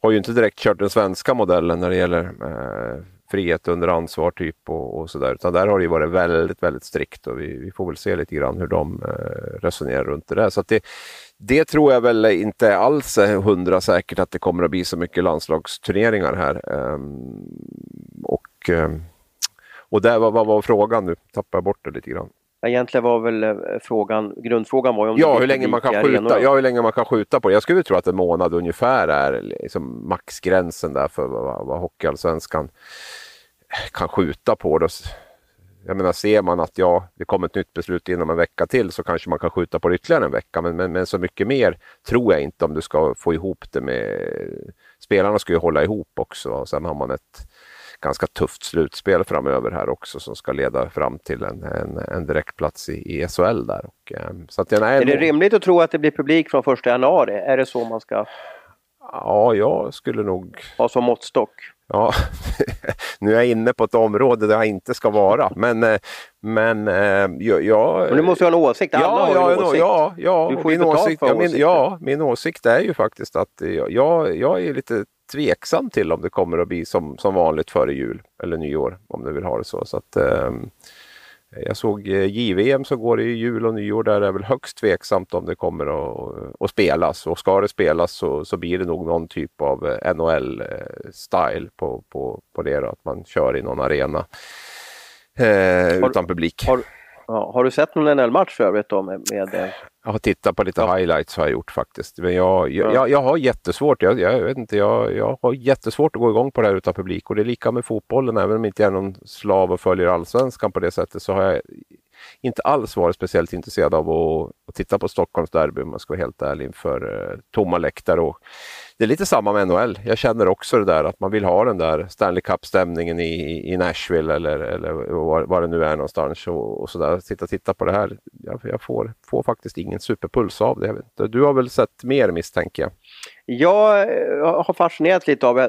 har ju inte direkt kört den svenska modellen när det gäller eh, frihet under ansvar typ och, och sådär. Utan där har det varit väldigt, väldigt strikt och vi, vi, får väl se lite grann hur de eh, resonerar runt det där. Så det, det tror jag väl inte alls är hundra säkert att det kommer att bli så mycket landslagsturneringar här. Ehm, och, ehm, och där, vad, vad var frågan nu? Tappar jag bort det lite grann. Egentligen var väl eh, frågan, grundfrågan var ju om ja, hur länge man kan skjuta, ja, hur länge man kan skjuta på det. Jag skulle tro att en månad ungefär är liksom maxgränsen där för vad, vad Hockeyallsvenskan kan skjuta på det. Jag menar, ser man att ja, det kommer ett nytt beslut inom en vecka till så kanske man kan skjuta på det ytterligare en vecka. Men, men, men så mycket mer tror jag inte om du ska få ihop det med... Spelarna ska ju hålla ihop också och sen har man ett ganska tufft slutspel framöver här också som ska leda fram till en, en, en direktplats i, i SHL där. Och, eh, så att, nej, är det rimligt att tro att det blir publik från första januari? Är det så man ska... Ja, jag skulle nog... Ha som måttstock? Ja, nu är jag inne på ett område där jag inte ska vara. Men, eh, men eh, jag... Men du måste ha en åsikt, alla ja, har ja, en åsikt. Ja, ja, du får min åsikt, ja, min, ja, min åsikt är ju faktiskt att jag, jag är lite tveksam till om det kommer att bli som, som vanligt före jul eller nyår, om du vill ha det så. så att, um, Jag såg eh, JVM som går i jul och nyår. Där är det väl högst tveksamt om det kommer att, att spelas. Och ska det spelas så, så blir det nog någon typ av eh, NHL-style på, på, på det. Då, att man kör i någon arena eh, utan publik. Har, ja, har du sett någon NHL-match för övrigt då med, med jag har tittat på lite ja. highlights har jag gjort faktiskt. Men jag, jag, jag, jag har jättesvårt, jag, jag, vet inte, jag, jag har jättesvårt att gå igång på det här utan publik. Och det är lika med fotbollen, även om jag inte är någon slav och följer allsvenskan på det sättet så har jag inte alls varit speciellt intresserad av att, att titta på Stockholms derby om man ska vara helt ärlig inför eh, tomma läktare. Och det är lite samma med NHL. Jag känner också det där att man vill ha den där Stanley Cup-stämningen i, i Nashville eller, eller var, var det nu är någonstans och, och sådär. Sitta och titta på det här. Jag, jag får, får faktiskt ingen superpuls av det. Jag vet inte. Du har väl sett mer misstänker jag? Jag eh, har fascinerats lite av eh,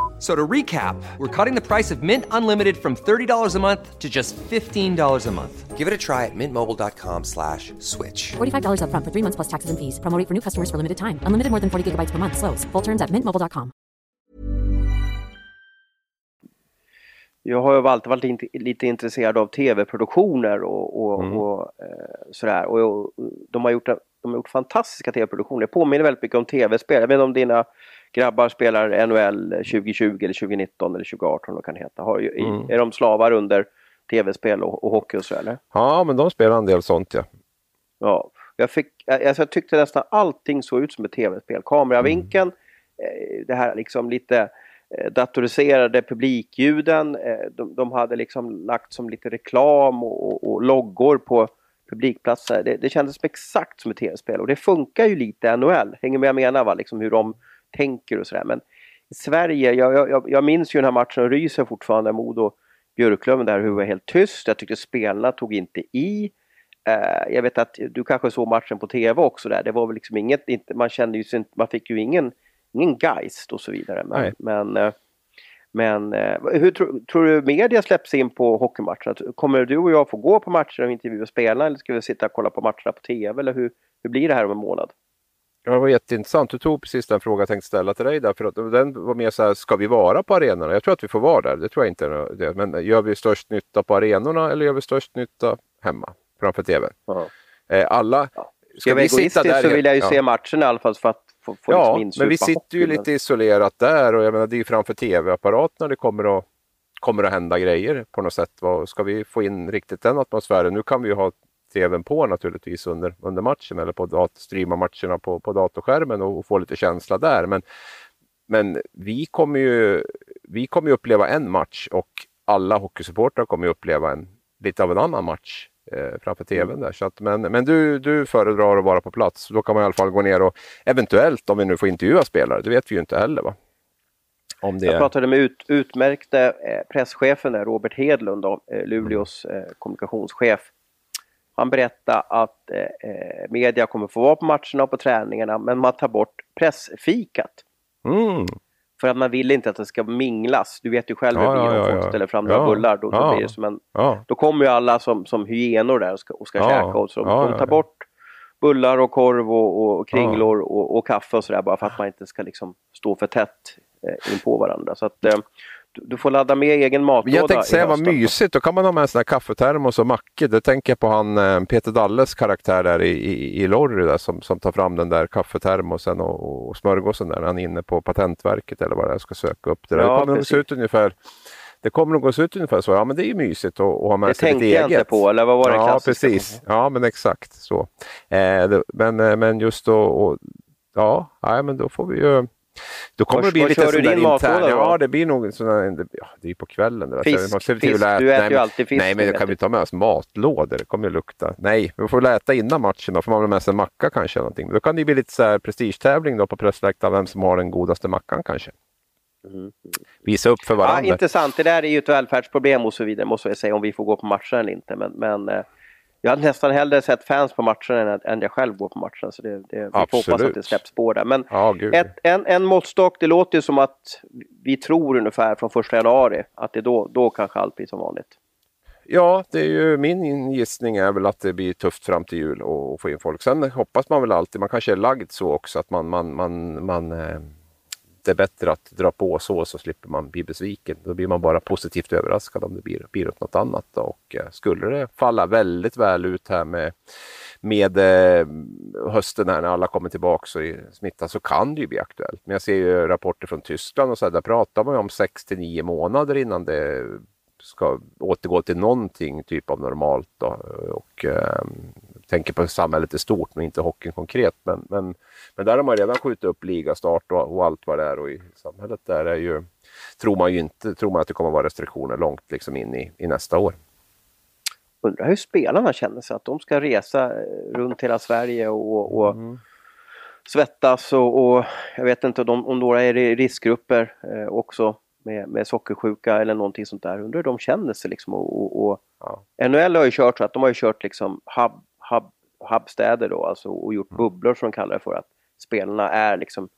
So to recap, we're cutting the price of Mint Unlimited from $30 a month to just $15 a month. Give it a try at mintmobile.com slash switch. $45 up front for three months plus taxes and fees. Promoting for new customers for limited time. Unlimited more than 40 gigabytes per month. Slows. Full terms at mintmobile.com. Jag har ju alltid varit in, lite intresserad av tv-produktioner och, och, mm. och eh, sådär. Och, och, de, har gjort, de har gjort fantastiska tv-produktioner. Det påminner väldigt mycket om tv-spel. Jag vet inte om dina grabbar spelar NHL 2020 eller 2019 eller 2018 vad kan heta. Har, mm. Är de slavar under tv-spel och, och hockey och så eller? Ja, men de spelar en del sånt ja. Ja, jag, fick, alltså, jag tyckte nästan allting såg ut som ett tv-spel. Kameravinkeln, mm. det här liksom lite eh, datoriserade publikljuden. Eh, de, de, hade liksom lagt som lite reklam och, och, och loggor på publikplatser. Det, det kändes som exakt som ett tv-spel och det funkar ju lite NHL. Hänger med jag menar va? Liksom hur de tänker och sådär. Men i Sverige, jag, jag, jag minns ju den här matchen och ryser fortfarande, Modo Björklöven där hur det var helt tyst. Jag tyckte spelarna tog inte i. Uh, jag vet att du kanske såg matchen på tv också där. Det var väl liksom inget, inte, man kände ju inte, man fick ju ingen, ingen geist och så vidare. Men, men, uh, men uh, hur tro, tror du media släpps in på hockeymatcherna? Kommer du och jag få gå på matcher och intervjua spelarna eller ska vi sitta och kolla på matcherna på tv? Eller hur, hur blir det här om en månad? Ja, det var jätteintressant. Du tog precis den fråga jag tänkte ställa till dig där. För att den var mer så här, ska vi vara på arenorna? Jag tror att vi får vara där. Det tror jag inte är det. Men gör vi störst nytta på arenorna eller gör vi störst nytta hemma framför tvn? Ja. Eh, alla... Ja. Ska vi sitta där? så vill jag ju ja. se matchen i alla fall för att få, få Ja, liksom men vi sitter ju lite isolerat där och jag menar det är framför tv-apparaterna det kommer att, kommer att hända grejer på något sätt. Ska vi få in riktigt den atmosfären? Nu kan vi ju ha tvn på naturligtvis under, under matchen eller på dat streama matcherna på, på datorskärmen och, och få lite känsla där. Men, men vi kommer ju vi kommer uppleva en match och alla hockeysupportrar kommer uppleva en, lite av en annan match eh, framför tvn mm. där. Så att, men men du, du föredrar att vara på plats. Då kan man i alla fall gå ner och eventuellt om vi nu får intervjua spelare, det vet vi ju inte heller. Va? Om det... Jag pratade med ut, utmärkte eh, presschefen där, Robert Hedlund, då, eh, Luleås eh, kommunikationschef. Han berättade att eh, eh, media kommer få vara på matcherna och på träningarna men man tar bort pressfikat. Mm. För att man vill inte att det ska minglas. Du vet ju själv hur ja, det blir om folk ställer fram några bullar. Då, då, blir det som en, då kommer ju alla som, som hyenor där och ska, och ska käka. Och så de tar bort bullar och korv och, och kringlor och, och, kaffe och sådär bara för att man inte ska liksom stå för tätt eh, in på varandra. Så att, eh, du får ladda med egen matlåda. Jag tänkte säga vad mysigt, då kan man ha med en sån här kaffetermos och mackor. Det tänker jag på han eh, Peter Dalles karaktär där i, i, i Lorry där, som, som tar fram den där kaffetermosen och, och smörgåsen där. Han är inne på Patentverket eller vad det är, ska söka upp det. Där. Ja, det kommer nog se ut ungefär det kommer nog att se ut ungefär så. Ja, men det är ju mysigt att, att ha med det sig lite eget. Det tänkte jag inte på, eller vad var det Ja, precis. Ja, men exakt så. Eh, det, men, eh, men just då, och, ja, nej, men då får vi ju då kommer det bli lite sån där intern... Ja, det blir nog sån ja, det är på kvällen. Där. Fisk, man fisk. Äta, du äter nej, ju alltid fisk. Nej, men det kan vi ta med oss matlådor. Det kommer ju lukta. Nej, vi får äta innan matchen. Då får man väl med sig en macka kanske. Någonting. Då kan det bli lite så här prestigetävling då på pressläktaren. Vem som har den godaste mackan kanske. Mm. Visa upp för varandra. Ja, intressant. Det där är ju ett välfärdsproblem och så vidare måste jag säga om vi får gå på matchen eller inte. Men, men eh, jag hade nästan hellre sett fans på matcherna än, än jag själv går på matcherna. Så det, det, vi får hoppas att det släpps spår där. Men Ja, ett, en, en måttstock, det låter ju som att vi tror ungefär från första januari att det då, då kanske allt blir som vanligt. Ja, det är ju min gissning är väl att det blir tufft fram till jul och få in folk. Sen hoppas man väl alltid, man kanske är lagd så också att man, man, man, man eh, det är bättre att dra på så så slipper man bli besviken. Då blir man bara positivt överraskad om det blir, blir åt något annat. Då. Och eh, skulle det falla väldigt väl ut här med, med eh, hösten här när alla kommer tillbaka och är så kan det ju bli aktuellt. Men jag ser ju rapporter från Tyskland och så här, där pratar man ju om 6 till 9 månader innan det ska återgå till någonting typ av normalt. Då. Och eh, tänker på samhället i stort men inte hockeyn konkret. Men, men, men där har man redan skjutit upp ligastart och, och allt vad det är och i samhället där är ju, tror man ju inte, tror man att det kommer vara restriktioner långt liksom in i, i nästa år. Undrar hur spelarna känner sig, att de ska resa eh, runt hela Sverige och, och svettas och, och jag vet inte om, om några är i riskgrupper eh, också med, med sockersjuka eller någonting sånt där. Undrar hur de känner sig liksom och, och, och Ja. NHL har ju kört så att de har ju kört liksom hub, hub, hubstäder då alltså och gjort bubblor som de kallar det för att spelarna är liksom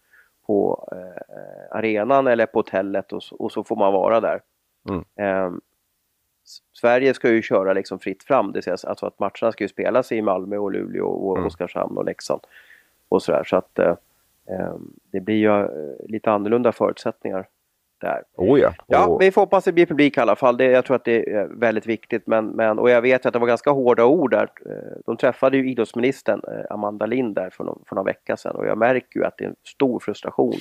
på eh, arenan eller på hotellet och så, och så får man vara där. Mm. S- Sverige ska ju köra liksom fritt fram, det sägs alltså att matcherna ska ju spelas i Malmö och Luleå och Mm. Oskarshamn och Leksand och sådär så att eh, ehm, det blir ju eh, lite annorlunda förutsättningar där. Oh ja. Ja, Och- vi får hoppas det blir publik i alla fall. Det, jag tror att det är väldigt viktigt. Men, men, och jag vet att det var ganska hårda ord där. Eh, De träffade ju idrottsministern eh, Amanda Lind där för någon, för någon vecka sedan. Och jag märker ju att det är en stor frustration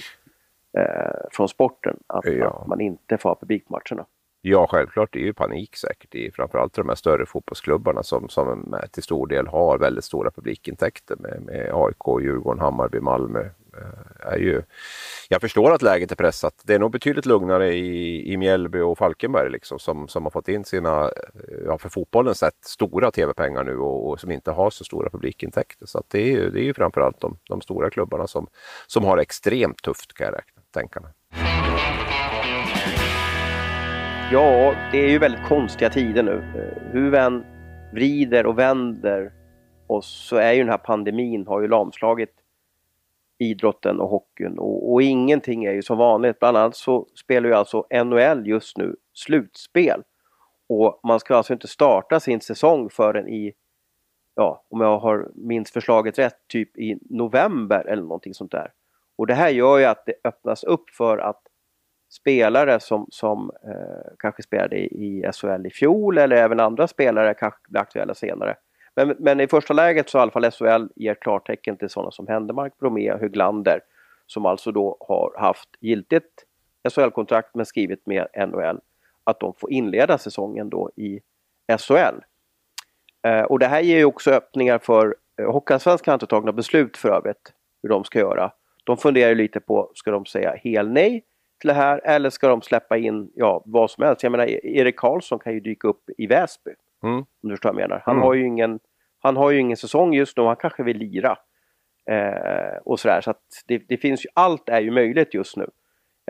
eh, från sporten att, Ja. att man inte får ha publikmatcherna. Ja, självklart. Det är ju panik säkert i framförallt de här större fotbollsklubbarna som, som till stor del har väldigt stora publikintäkter med, med AIK, Djurgården, Hammarby, Malmö. Eh, är ju, jag förstår att läget är pressat. Det är nog betydligt lugnare i, i Mjällby och Falkenberg liksom, som, som har fått in sina, eh, ja, för fotbollen sett, stora tv-pengar nu och, och som inte har så stora publikintäkter. Så att det, är ju, det är ju framförallt de, de stora klubbarna som, som har extremt tufft kan jag räkna, tänka mig. Ja, det är ju väldigt konstiga tider nu. Eh, hur vi än vrider och vänder oss så är ju den här pandemin har ju lamslagit idrotten och hockeyn och, och ingenting är ju som vanligt. Bland annat så spelar ju alltså NHL just nu slutspel. Och man ska alltså inte starta sin säsong förrän i, ja, om jag har minns förslaget rätt, typ i november eller någonting sånt där. Och det här gör ju att det öppnas upp för att spelare som, som eh, kanske spelade i, i SHL i fjol eller även andra spelare kanske blir aktuella senare. Men, men i första läget så har i alla fall SHL ger klartecken till sådana som Händemark, Bromé, och Höglander som alltså då har haft giltigt SHL-kontrakt men skrivit med NHL att de får inleda säsongen då i SHL. Eh, och det här ger ju också öppningar för eh, Hockeyallsvenskan har inte tagit några beslut för övrigt hur de ska göra. De funderar ju lite på, ska de säga hel nej till det här eller ska de släppa in ja, vad som helst? Jag menar e- Erik Karlsson kan ju dyka upp i Väsby. Mm. Om du förstår vad jag menar. Han, Mm. har ju ingen, han har ju ingen säsong just nu, han kanske vill lira. Eh, och sådär, så att det, det finns ju, allt är ju möjligt just nu.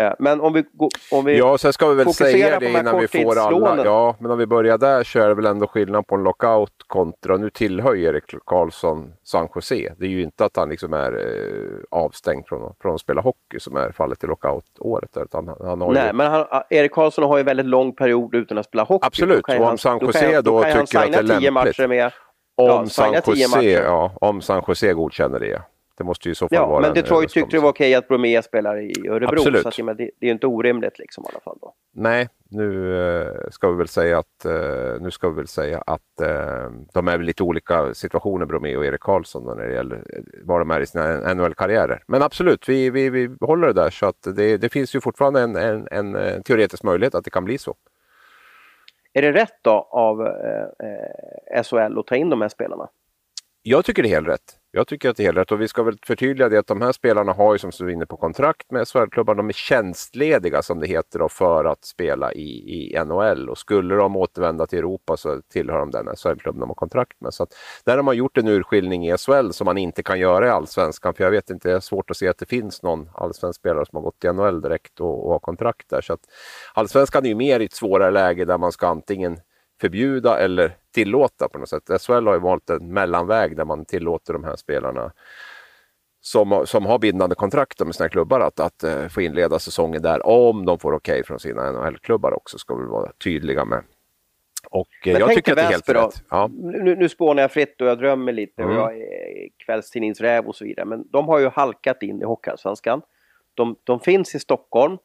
Eh, men om vi, går- om vi Ja, sen ska vi väl säga det innan vi får alla. Ja, men om vi börjar där så är det väl ändå skillnad på en lockout kontra, nu tillhör ju Erik Karlsson San Jose. Det är ju inte att han liksom är eh, avstängd från, från att spela hockey som är fallet i lockout-året. Utan han, han har Nej, ju... men han, Erik Karlsson har ju väldigt lång period utan att spela hockey. Absolut, Då och om han- San då Jose då han tycker att det är lämpligt. med om, ja, San Jose, ja, om San Jose godkänner det. Det måste ju i så fall Ja, vara men en Detroit tyckte det var okej att Bromé spelar i Örebro. Absolut. Så att, det, det är ju inte orimligt liksom i alla fall. Då. Nej, nu eh, ska vi väl säga att, eh, nu ska vi väl säga att eh, de är lite olika situationer, Bromé och Erik Karlsson, då, när det gäller var de är i sina NHL-karriärer. Men absolut, vi, vi, vi håller det där så att det, det finns ju fortfarande en, en, en eh, teoretisk möjlighet att det kan bli så. Är det rätt då av eh, SHL att ta in de här spelarna? Jag tycker det är helt rätt. Jag tycker att det är helt rätt och vi ska väl förtydliga det att de här spelarna har ju som du är inne på kontrakt med SHL-klubbar. De är tjänstlediga som det heter då, för att spela i, i NHL och skulle de återvända till Europa så tillhör de den SHL-klubben de har kontrakt med. Så att där har man gjort en urskiljning i SHL som man inte kan göra i Allsvenskan för jag vet inte, det är svårt att se att det finns någon allsvensk spelare som har gått till NHL direkt och, och har kontrakt där. Så att Allsvenskan är ju mer i ett svårare läge där man ska antingen förbjuda eller tillåta på något sätt. SHL har ju valt en mellanväg där man tillåter de här spelarna som, som har bindande kontrakt med sina klubbar att, att uh, få inleda säsongen där om de får okej okay från sina NHL-klubbar också, ska vi vara tydliga med. Och Men jag tycker att det är helt rätt. Ja. Nu, nu spånar jag fritt och jag drömmer lite mm. och jag är kvällstidningsräv och så vidare. Men de har ju halkat in i Hockeyallsvenskan. De, de finns i Stockholm.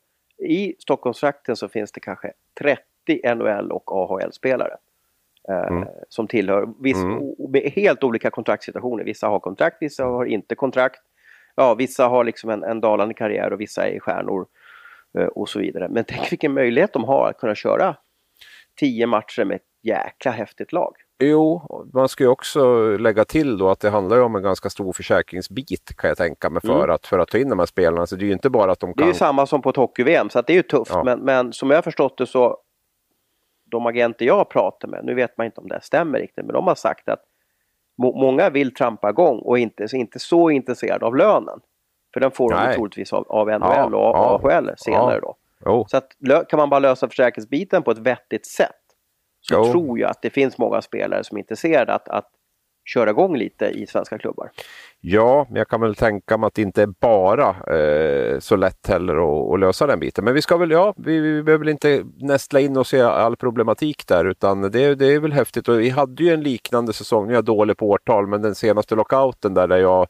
I Stockholmstrakten så finns det kanske 30 NHL och AHL-spelare. Eh, mm. Som tillhör viss, mm. helt olika kontraktssituationer. Vissa har kontrakt, vissa har inte kontrakt. Ja, vissa har liksom en, en dalande karriär och vissa är stjärnor eh, och så vidare. Men tänk vilken möjlighet de har att kunna köra tio matcher med ett jäkla häftigt lag. Jo, man ska ju också lägga till då att det handlar om en ganska stor försäkringsbit kan jag tänka mig för, mm. att, för att ta in de här spelarna. Så det är ju inte bara att de kan... Det är ju samma som på ett hockey-VM så det är ju tufft. Ja. Men, men som jag har förstått det så de agenter jag pratar med, nu vet man inte om det stämmer riktigt, men de har sagt att må många vill trampa igång och inte, inte så intresserade av lönen. För den får Nej. de troligtvis av, av NHL ja, och ja, AHL senare ja. då. Oh. Så att, kan man bara lösa försäkringsbiten på ett vettigt sätt så jo. tror jag att det finns många spelare som är intresserade att, att köra igång lite i svenska klubbar. Ja, men jag kan väl tänka mig att det inte är bara eh, så lätt heller att, att, lösa den biten. Men vi ska väl, ja, vi, vi behöver väl inte nästla in oss i all problematik där utan det, det är väl häftigt. Och vi hade ju en liknande säsong, nu är jag dålig på årtal, men den senaste lockouten där, där jag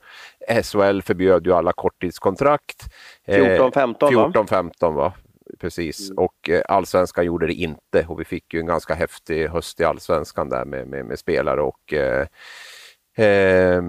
SHL förbjöd ju alla korttidskontrakt. 14-15 eh, 14-15 va? Precis. Mm. Och eh, allsvenskan gjorde det inte och vi fick ju en ganska häftig höst i allsvenskan där med, med, med spelare och eh, eh,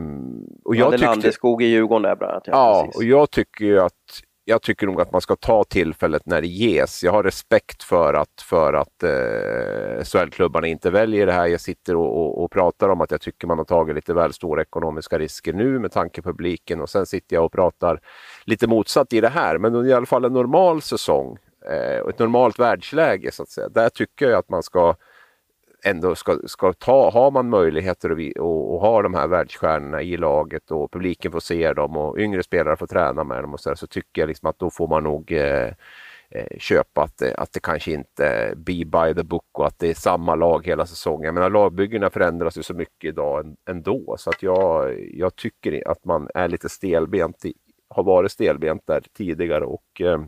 och jag tyckte, Landeskog i Djurgården där bland annat. Ja, ja och jag tycker ju att jag tycker nog att man ska ta tillfället när det ges. Jag har respekt för att, för att eh, SHL-klubbarna inte väljer det här. Jag sitter och, och, och, pratar om att jag tycker man har tagit lite väl stora ekonomiska risker nu med tanke på publiken och sen sitter jag och pratar lite motsatt i det här. Men i alla fall en normal säsong eh, ett normalt världsläge så att säga. Där tycker jag att man ska ändå ska, ska ta, har man möjligheter att och, och ha de här världsstjärnorna i laget och publiken får se dem och yngre spelare får träna med dem och så, där, så tycker jag liksom att då får man nog eh, eh, köpa att det, att det kanske inte be by the book och att det är samma lag hela säsongen. Jag menar, lagbyggena förändras ju så mycket idag ändå så att jag, jag tycker att man är lite stelbent, i, har varit stelbent där tidigare och eh,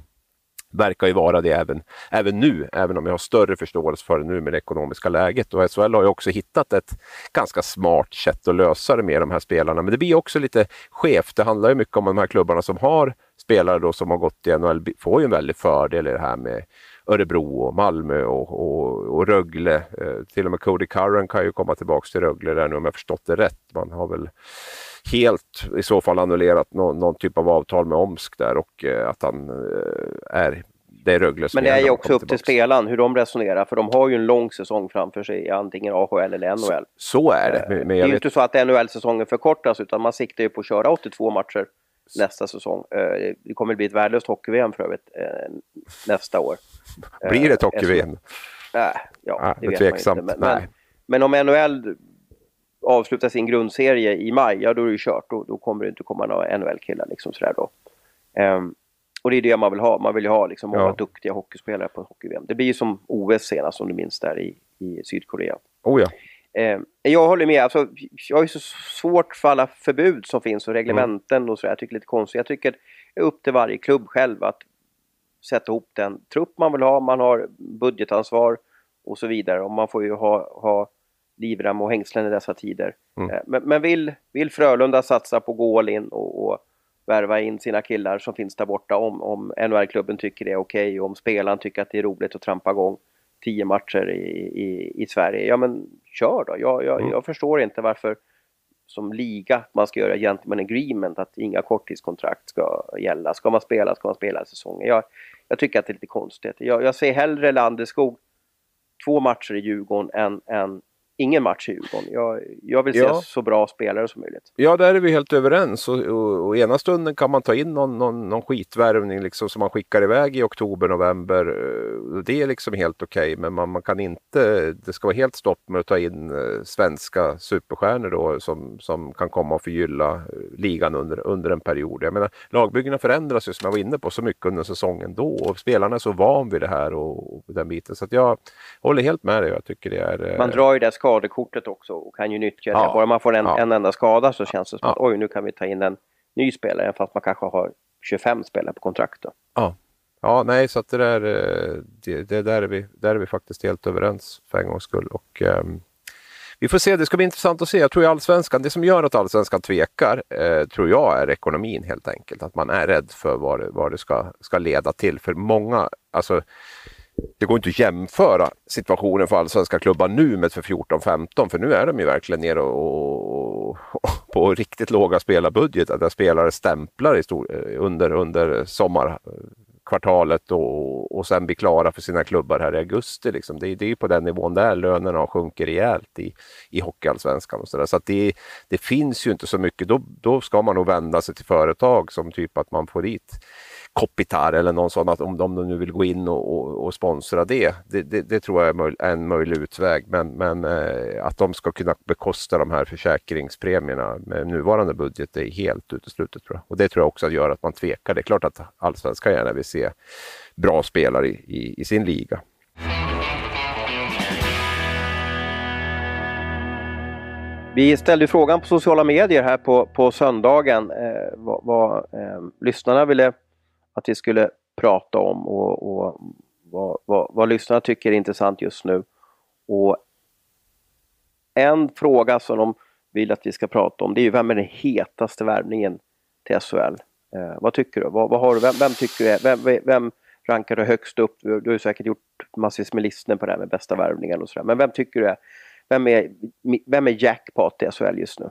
verkar ju vara det även, även nu, även om jag har större förståelse för det nu med det ekonomiska läget. Och SHL har ju också hittat ett ganska smart sätt att lösa det med de här spelarna. Men det blir också lite skevt. Det handlar ju mycket om de här klubbarna som har spelare då som har gått i NHL, får ju en väldig fördel i det här med Örebro och Malmö och, och, och Rögle. Eh, till och med Cody Curran kan ju komma tillbaks till Rögle där nu om jag förstått det rätt. Man har väl helt i så fall annullerat någon, någon typ av avtal med Omsk där och eh, att han eh, är det är Rögle som Men det är ju också upp till spelaren hur de resonerar för de har ju en lång säsong framför sig antingen AHL eller NHL. Så, så är det. Men, det är ju inte så att NHL-säsongen förkortas utan man siktar ju på att köra 82 matcher nästa säsong. Eh, det kommer bli ett värdelöst hockey-VM för övrigt eh, nästa år. Blir det ett hockey-VM? Nej, ja, det, det vet man inte. Men, men, men om NHL avslutar sin grundserie i maj, ja då är det ju kört. Då, då kommer det inte komma några NHL-killar liksom sådär då. Um, och det är det man vill ha. Man vill ju ha liksom många ja. duktiga hockeyspelare på hockey-VM. Det blir ju som OS senast om du minns där i, i Sydkorea. Oh ja. Um, jag håller med. Alltså, jag har ju så svårt för alla förbud som finns och reglementen mm. och sådär. Jag tycker det är lite konstigt. Jag tycker det är upp till varje klubb själv att sätta ihop den trupp man vill ha. Man har budgetansvar och så vidare. Och man får ju ha, ha livrem och hängslen i dessa tider. Mm. Eh, men, men, vill, vill Frölunda satsa på gå all in och, och värva in sina killar som finns där borta om, om NHL-klubben tycker det är okej okay, och om spelaren tycker att det är roligt att trampa igång tio matcher i, i, i Sverige, ja men kör då. Jag, jag, mm. jag förstår inte varför som liga man ska göra gentleman agreement att inga korttidskontrakt ska gälla. Ska man spela ska man spela säsongen. Jag, jag tycker att det är lite konstigt. Jag, jag ser hellre Landeskog två matcher i Djurgården än, än ingen match i Djurgården. Jag, jag vill se Ja. så bra spelare som möjligt. Ja, där är vi helt överens. Och, och, och ena stunden kan man ta in någon, någon, någon skitvärvning liksom, som man skickar iväg i oktober, november. Eh, Det är liksom helt okej, men man, man kan inte, det ska vara helt stopp med att ta in eh, svenska superstjärnor då, som, som kan komma och förgylla eh, ligan under, under en period. Jag menar, lagbyggena förändras ju som jag var inne på så mycket under säsongen då och spelarna är så van vid det här och, och den biten. Så jag håller helt med dig. Jag tycker det är... Man drar ju det skadekortet också och kan ju nyttja det. Ja. Bara man får en, Ja. en enda skada så känns det som Ja. att oj, nu kan vi ta in en ny spelare fast man kanske har 25 spelare på kontrakt. Då. Ja, ja nej, så att det där, eh, det, det där, är vi, där är vi faktiskt helt överens för en gångs skull. Och, ehm, vi får se, det ska bli intressant att se. Jag tror allsvenskan, det som gör att allsvenskan tvekar, eh, tror jag är ekonomin helt enkelt. Att man är rädd för vad det, vad det ska, ska leda till. För många, alltså det går inte att jämföra situationen för allsvenska klubbar nu med för 14-15 för nu är de ju verkligen nere och, och, på riktigt låga spelarbudgetar där spelare stämplar i stor, under, under sommarkvartalet och, och sen blir klara för sina klubbar här i augusti. Liksom. Det, är- det är ju på den nivån där lönerna har sjunkit rejält i, i hockeyallsvenskan. Och så där. så att det, det finns ju inte så mycket. Då, då ska man nog vända sig till företag som typ att man får dit Kopitar eller någon sån, att om, om de nu vill gå in och, och, och sponsra det, det, det, det tror jag är möj, en möjlig utväg. Men, men eh, att de ska kunna bekosta de här försäkringspremierna med nuvarande budget är helt uteslutet. Tror jag. Och det tror jag också gör att man tvekar. Det är klart att allsvenskan gärna vill se bra spelare i, i, i sin liga. Vi ställde frågan på sociala medier här på, på söndagen eh, vad, vad eh, lyssnarna ville att vi skulle prata om och, och vad, vad, vad lyssnarna tycker är intressant just nu. Och en fråga som de vill att vi ska prata om det är ju vem är den hetaste värvningen till SHL? Eh, vad tycker du? Vad, vad har du? Vem, vem tycker du är, vem, vem- rankar du högst upp? Du, du har ju säkert gjort massvis med listor på det här med bästa värvningen och sådär. Men vem tycker du är vem är, vem är jackpot i SHL just nu?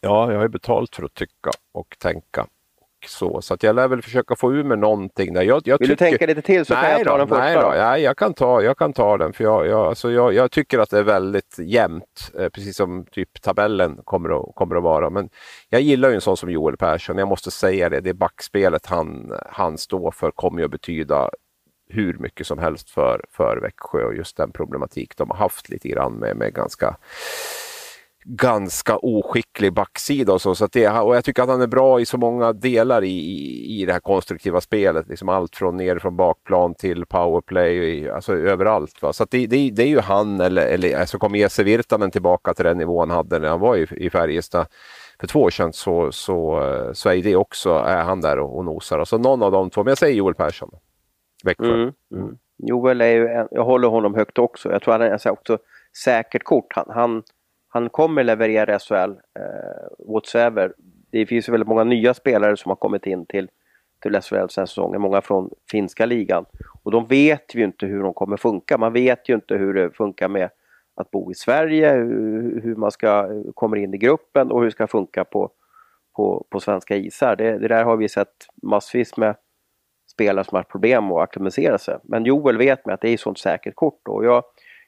Ja, jag har ju betalt för att tycka och tänka. Så så att jag lär väl försöka få ur mig någonting där. Jag, jag Vill du tycker... tänka lite till så kan jag ta då, den första nej då. då. Nej, jag kan ta, jag kan ta den. För jag, jag, alltså jag, jag tycker att det är väldigt jämnt, eh, precis som typ tabellen kommer att, kommer att vara. Men jag gillar ju en sån som Joel Persson. Jag måste säga det, det backspelet han, han står för kommer ju att betyda hur mycket som helst för, för Växjö och just den problematik de har haft lite grann med, med ganska ganska oskicklig backsida och så. så det, och jag tycker att han är bra i så många delar i, i, i det här konstruktiva spelet. Liksom allt från ner från bakplan till powerplay, alltså överallt. Va? Så det, det, det är ju han, eller, eller alltså kommer Jesse Virtanen tillbaka till den nivå han hade när han var i, i Färjestad för två år sedan så, så, så är det också, är han där och, och nosar. Alltså någon av de två, men jag säger Joel Persson. Växjö. Mm. Mm. Joel är ju, en, jag håller honom högt också. Jag tror han är också säkert kort. Han, han, han kommer leverera SHL eh, whatsoever. Det finns ju väldigt många nya spelare som har kommit in till, till SHL den här säsongen. Många från finska ligan. Och de vet ju inte hur de kommer funka. Man vet ju inte hur det funkar med att bo i Sverige, hur, hur man ska kommer in i gruppen och hur det ska funka på, på, på svenska isar. Det, det där har vi sett massvis med spelare som har haft problem att acklimatisera sig. Men Joel vet med att det är ett sånt säkert kort. då. Och jag,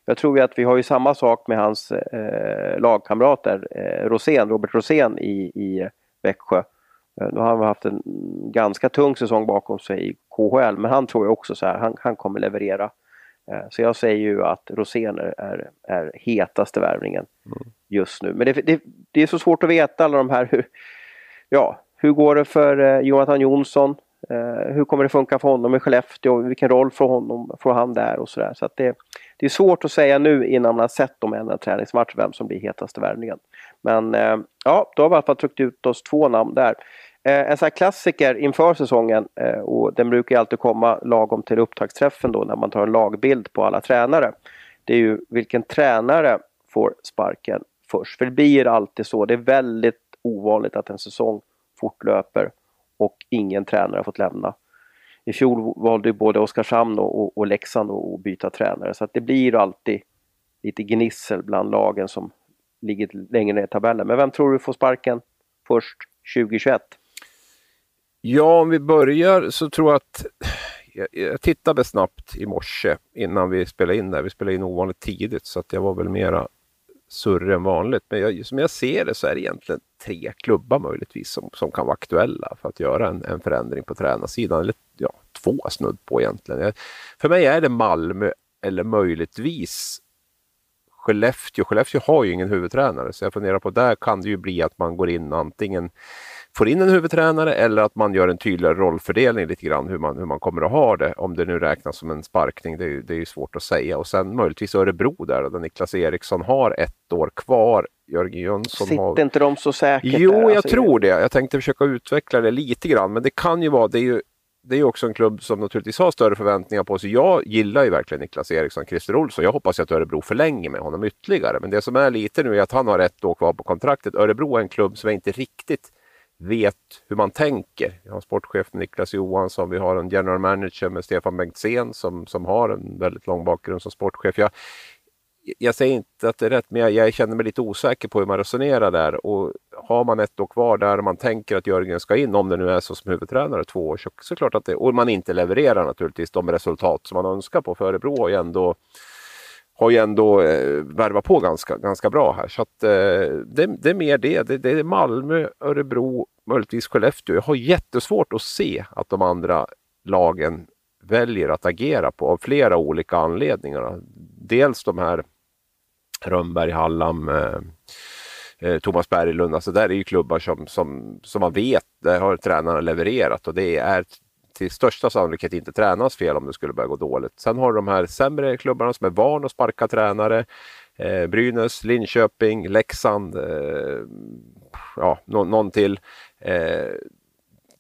jag tror ju att vi har ju samma sak med hans eh, lagkamrater, eh, Rosén, Robert Rosén i, i Växjö. Eh, nu har han haft en ganska tung säsong bakom sig i KHL, men han tror jag också så här, han, han kommer leverera. Eh, så jag säger ju att Rosén är, är, är hetaste värvningen just nu. Men det, det, det är så svårt att veta alla de här, hur, ja, hur går det för eh, Jonathan Jonsson? Eh, hur kommer det funka för honom i Skellefteå? Vilken roll får, honom, får han där och sådär. Så att det, det är svårt att säga nu innan man har sett dem i en träningsmatch vem som blir hetaste värvningen. Men eh, ja, då har vi i alla fall tryckt ut oss två namn där. Eh, en sån här klassiker inför säsongen eh, och den brukar ju alltid komma lagom till upptaktsträffen då när man tar en lagbild på alla tränare. Det är ju vilken tränare får sparken först. För det blir alltid så. Det är väldigt ovanligt att en säsong fortlöper och ingen tränare har fått lämna. I fjol valde ju både Oskarshamn och, och, och Leksand att att byta tränare så att det blir alltid lite gnissel bland lagen som ligger längre ner i tabellen. Men vem tror du får sparken först 2021? Ja, om vi börjar så tror jag att jag, jag tittade snabbt i morse innan vi spelade in där. Vi spelade in ovanligt tidigt så att jag var väl mera surrig än vanligt. Men jag, som jag ser det så är det egentligen tre klubbar möjligtvis som, som kan vara aktuella för att göra en, en förändring på tränarsidan. Eller ja, två snudd på egentligen. Jag, för mig är det Malmö eller möjligtvis Skellefteå. Skellefteå har ju ingen huvudtränare så jag funderar på där kan det ju bli att man går in antingen får in en huvudtränare eller att man gör en tydligare rollfördelning lite grann hur man, hur man kommer att ha det. Om det nu räknas som en sparkning, det är, det är svårt att säga. Och sen möjligtvis Örebro där, där Niklas Eriksson har ett år kvar. Jörgen Jönsson Sitter har... inte de så säkert Jo, där? jag Alltså, tror det. Jag tänkte försöka utveckla det lite grann, men det kan ju vara, det är ju det är också en klubb som naturligtvis har större förväntningar på sig. Jag gillar ju verkligen Niklas Eriksson, Christer Olsson. Jag hoppas att Örebro förlänger med honom ytterligare. Men det som är lite nu är att han har ett år kvar på kontraktet. Örebro är en klubb som jag inte riktigt vet hur man tänker. Vi har sportchef Niklas Johansson, vi har en general manager med Stefan Bengtzén som, som har en väldigt lång bakgrund som sportchef. Jag, jag säger inte att det är rätt, men jag, jag, känner mig lite osäker på hur man resonerar där. Och har man ett år kvar där och man tänker att Jörgen ska in, om det nu är så som huvudtränare två år, så, så klart att det, och man inte levererar naturligtvis de resultat som man önskar på. För Örebro har ju ändå har ju ändå eh, värvat på ganska, ganska bra här. Så att, eh, det, det, är mer det. det. Det är Malmö, Örebro, möjligtvis Skellefteå. Jag har jättesvårt att se att de andra lagen väljer att agera på av flera olika anledningar. Dels de här Rönnberg, Hallam, eh, eh Thomas Berglund. Alltså där är ju klubbar som, som, som man vet, där har tränarna levererat och det är till största sannolikhet inte tränas fel om det skulle börja gå dåligt. Sen har du de här sämre klubbarna som är van att sparka tränare. Eh, Brynäs, Linköping, Leksand, eh, ja, nå någon till. Eh,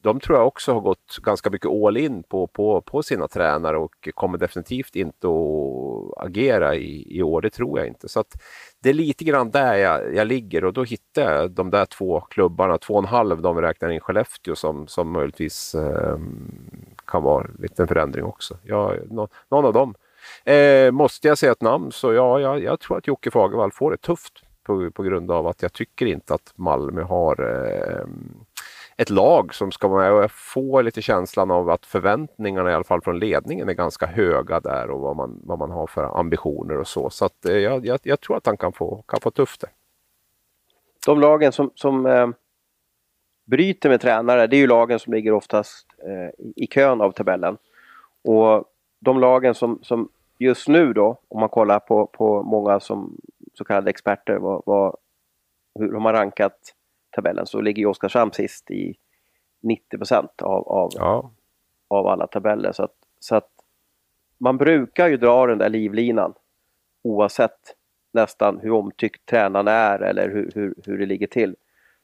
de tror jag också har gått ganska mycket all in på, på, på sina tränare och kommer definitivt inte att agera i, i år, det tror jag inte. Så att det är lite grann där jag, jag ligger och då hittar jag de där två klubbarna, två och en halv, de vi räknar in Skellefteå som, som möjligtvis eh, kan vara en liten förändring också. Ja, no, någon av dem. Eh, måste jag säga ett namn så ja, jag, jag tror att Jocke Fagervall får det tufft på, på grund av att jag tycker inte att Malmö har eh, ett lag som ska vara med och jag får lite känslan av att förväntningarna i alla fall från ledningen är ganska höga där och vad man, vad man har för ambitioner och så. Så att, eh, jag, jag, jag, tror att han kan få, kan få tufft det. De lagen som, som eh, bryter med tränare, det är ju lagen som ligger oftast eh, i kön av tabellen. Och de lagen som, som just nu då, om man kollar på, på många som så kallade experter, vad, vad, hur de har rankat tabellen så ligger ju Oskarshamn sist i 90 procent av, av, ja. av alla tabeller. Så att, så att man brukar ju dra den där livlinan oavsett nästan hur omtyckt tränaren är eller hur, hur, hur det ligger till.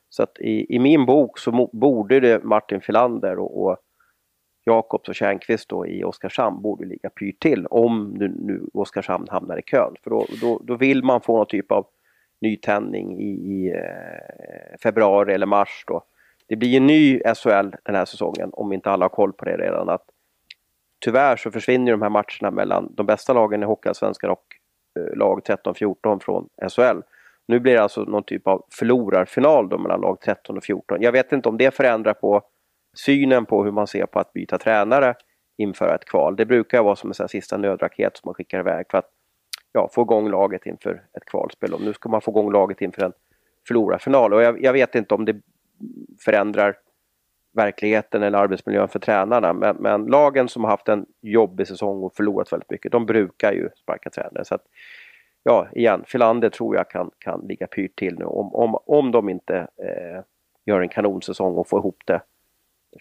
Så att i, i min bok så borde det Martin Filander och, och Jakobs och Tjärnqvist då i Oskarshamn borde ligga pyrt till om nu, nu Oskarshamn hamnar i kön. För då, då, då vill man få någon typ av nytändning i, i eh, februari eller mars då. Det blir en ny SHL den här säsongen om inte alla har koll på det redan. Att tyvärr så försvinner de här matcherna mellan de bästa lagen i Hockeyallsvenskan och eh, lag 13-14 från SHL. Nu blir det alltså någon typ av förlorarfinal då mellan lag 13 och 14. Jag vet inte om det förändrar på synen på hur man ser på att byta tränare inför ett kval. Det brukar vara som en sista nödraket som man skickar iväg för att ja, få igång laget inför ett kvalspel. Och nu ska man få igång laget inför en förlorarfinal. Och jag, jag vet inte om det förändrar verkligheten eller arbetsmiljön för tränarna. Men, men, lagen som har haft en jobbig säsong och förlorat väldigt mycket, de brukar ju sparka tränare. Så att, ja, igen, Filander tror jag kan, kan ligga pyrt till nu om, om, om de inte eh, gör en kanonsäsong och får ihop det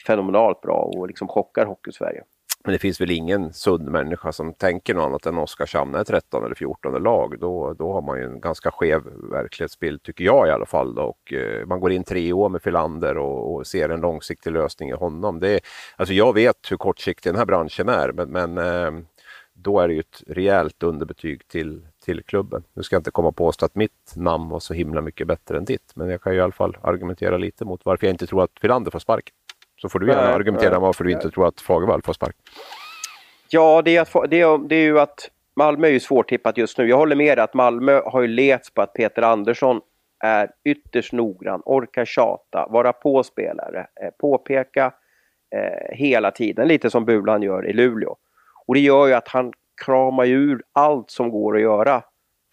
fenomenalt bra och liksom chockar Hockeysverige. Men det finns väl ingen sund människa som tänker något annat än Oskarshamn är 13 eller 14 lag. Då, då har man ju en ganska skev verklighetsbild, tycker jag i alla fall. Då. Och, eh, man går in tre år med Filander och, och, ser en långsiktig lösning i honom. Det, alltså jag vet hur kortsiktig den här branschen är, men, men eh, då är det ju ett rejält underbetyg till, till klubben. Nu ska jag inte komma på att mitt namn var så himla mycket bättre än ditt, men jag kan ju i alla fall argumentera lite mot varför jag inte tror att Filander får sparken. Så får du gärna nej, argumentera nej, varför du inte tror att Fagervall får spark. Ja, det är, att, det, är, det är ju att Malmö är ju svårtippat just nu. Jag håller med dig att Malmö har ju letts på att Peter Andersson är ytterst noggrann, orkar tjata, vara på spelare, eh, påpeka eh, hela tiden, lite som Bulan gör i Luleå. Och det gör ju att han kramar ur allt som går att göra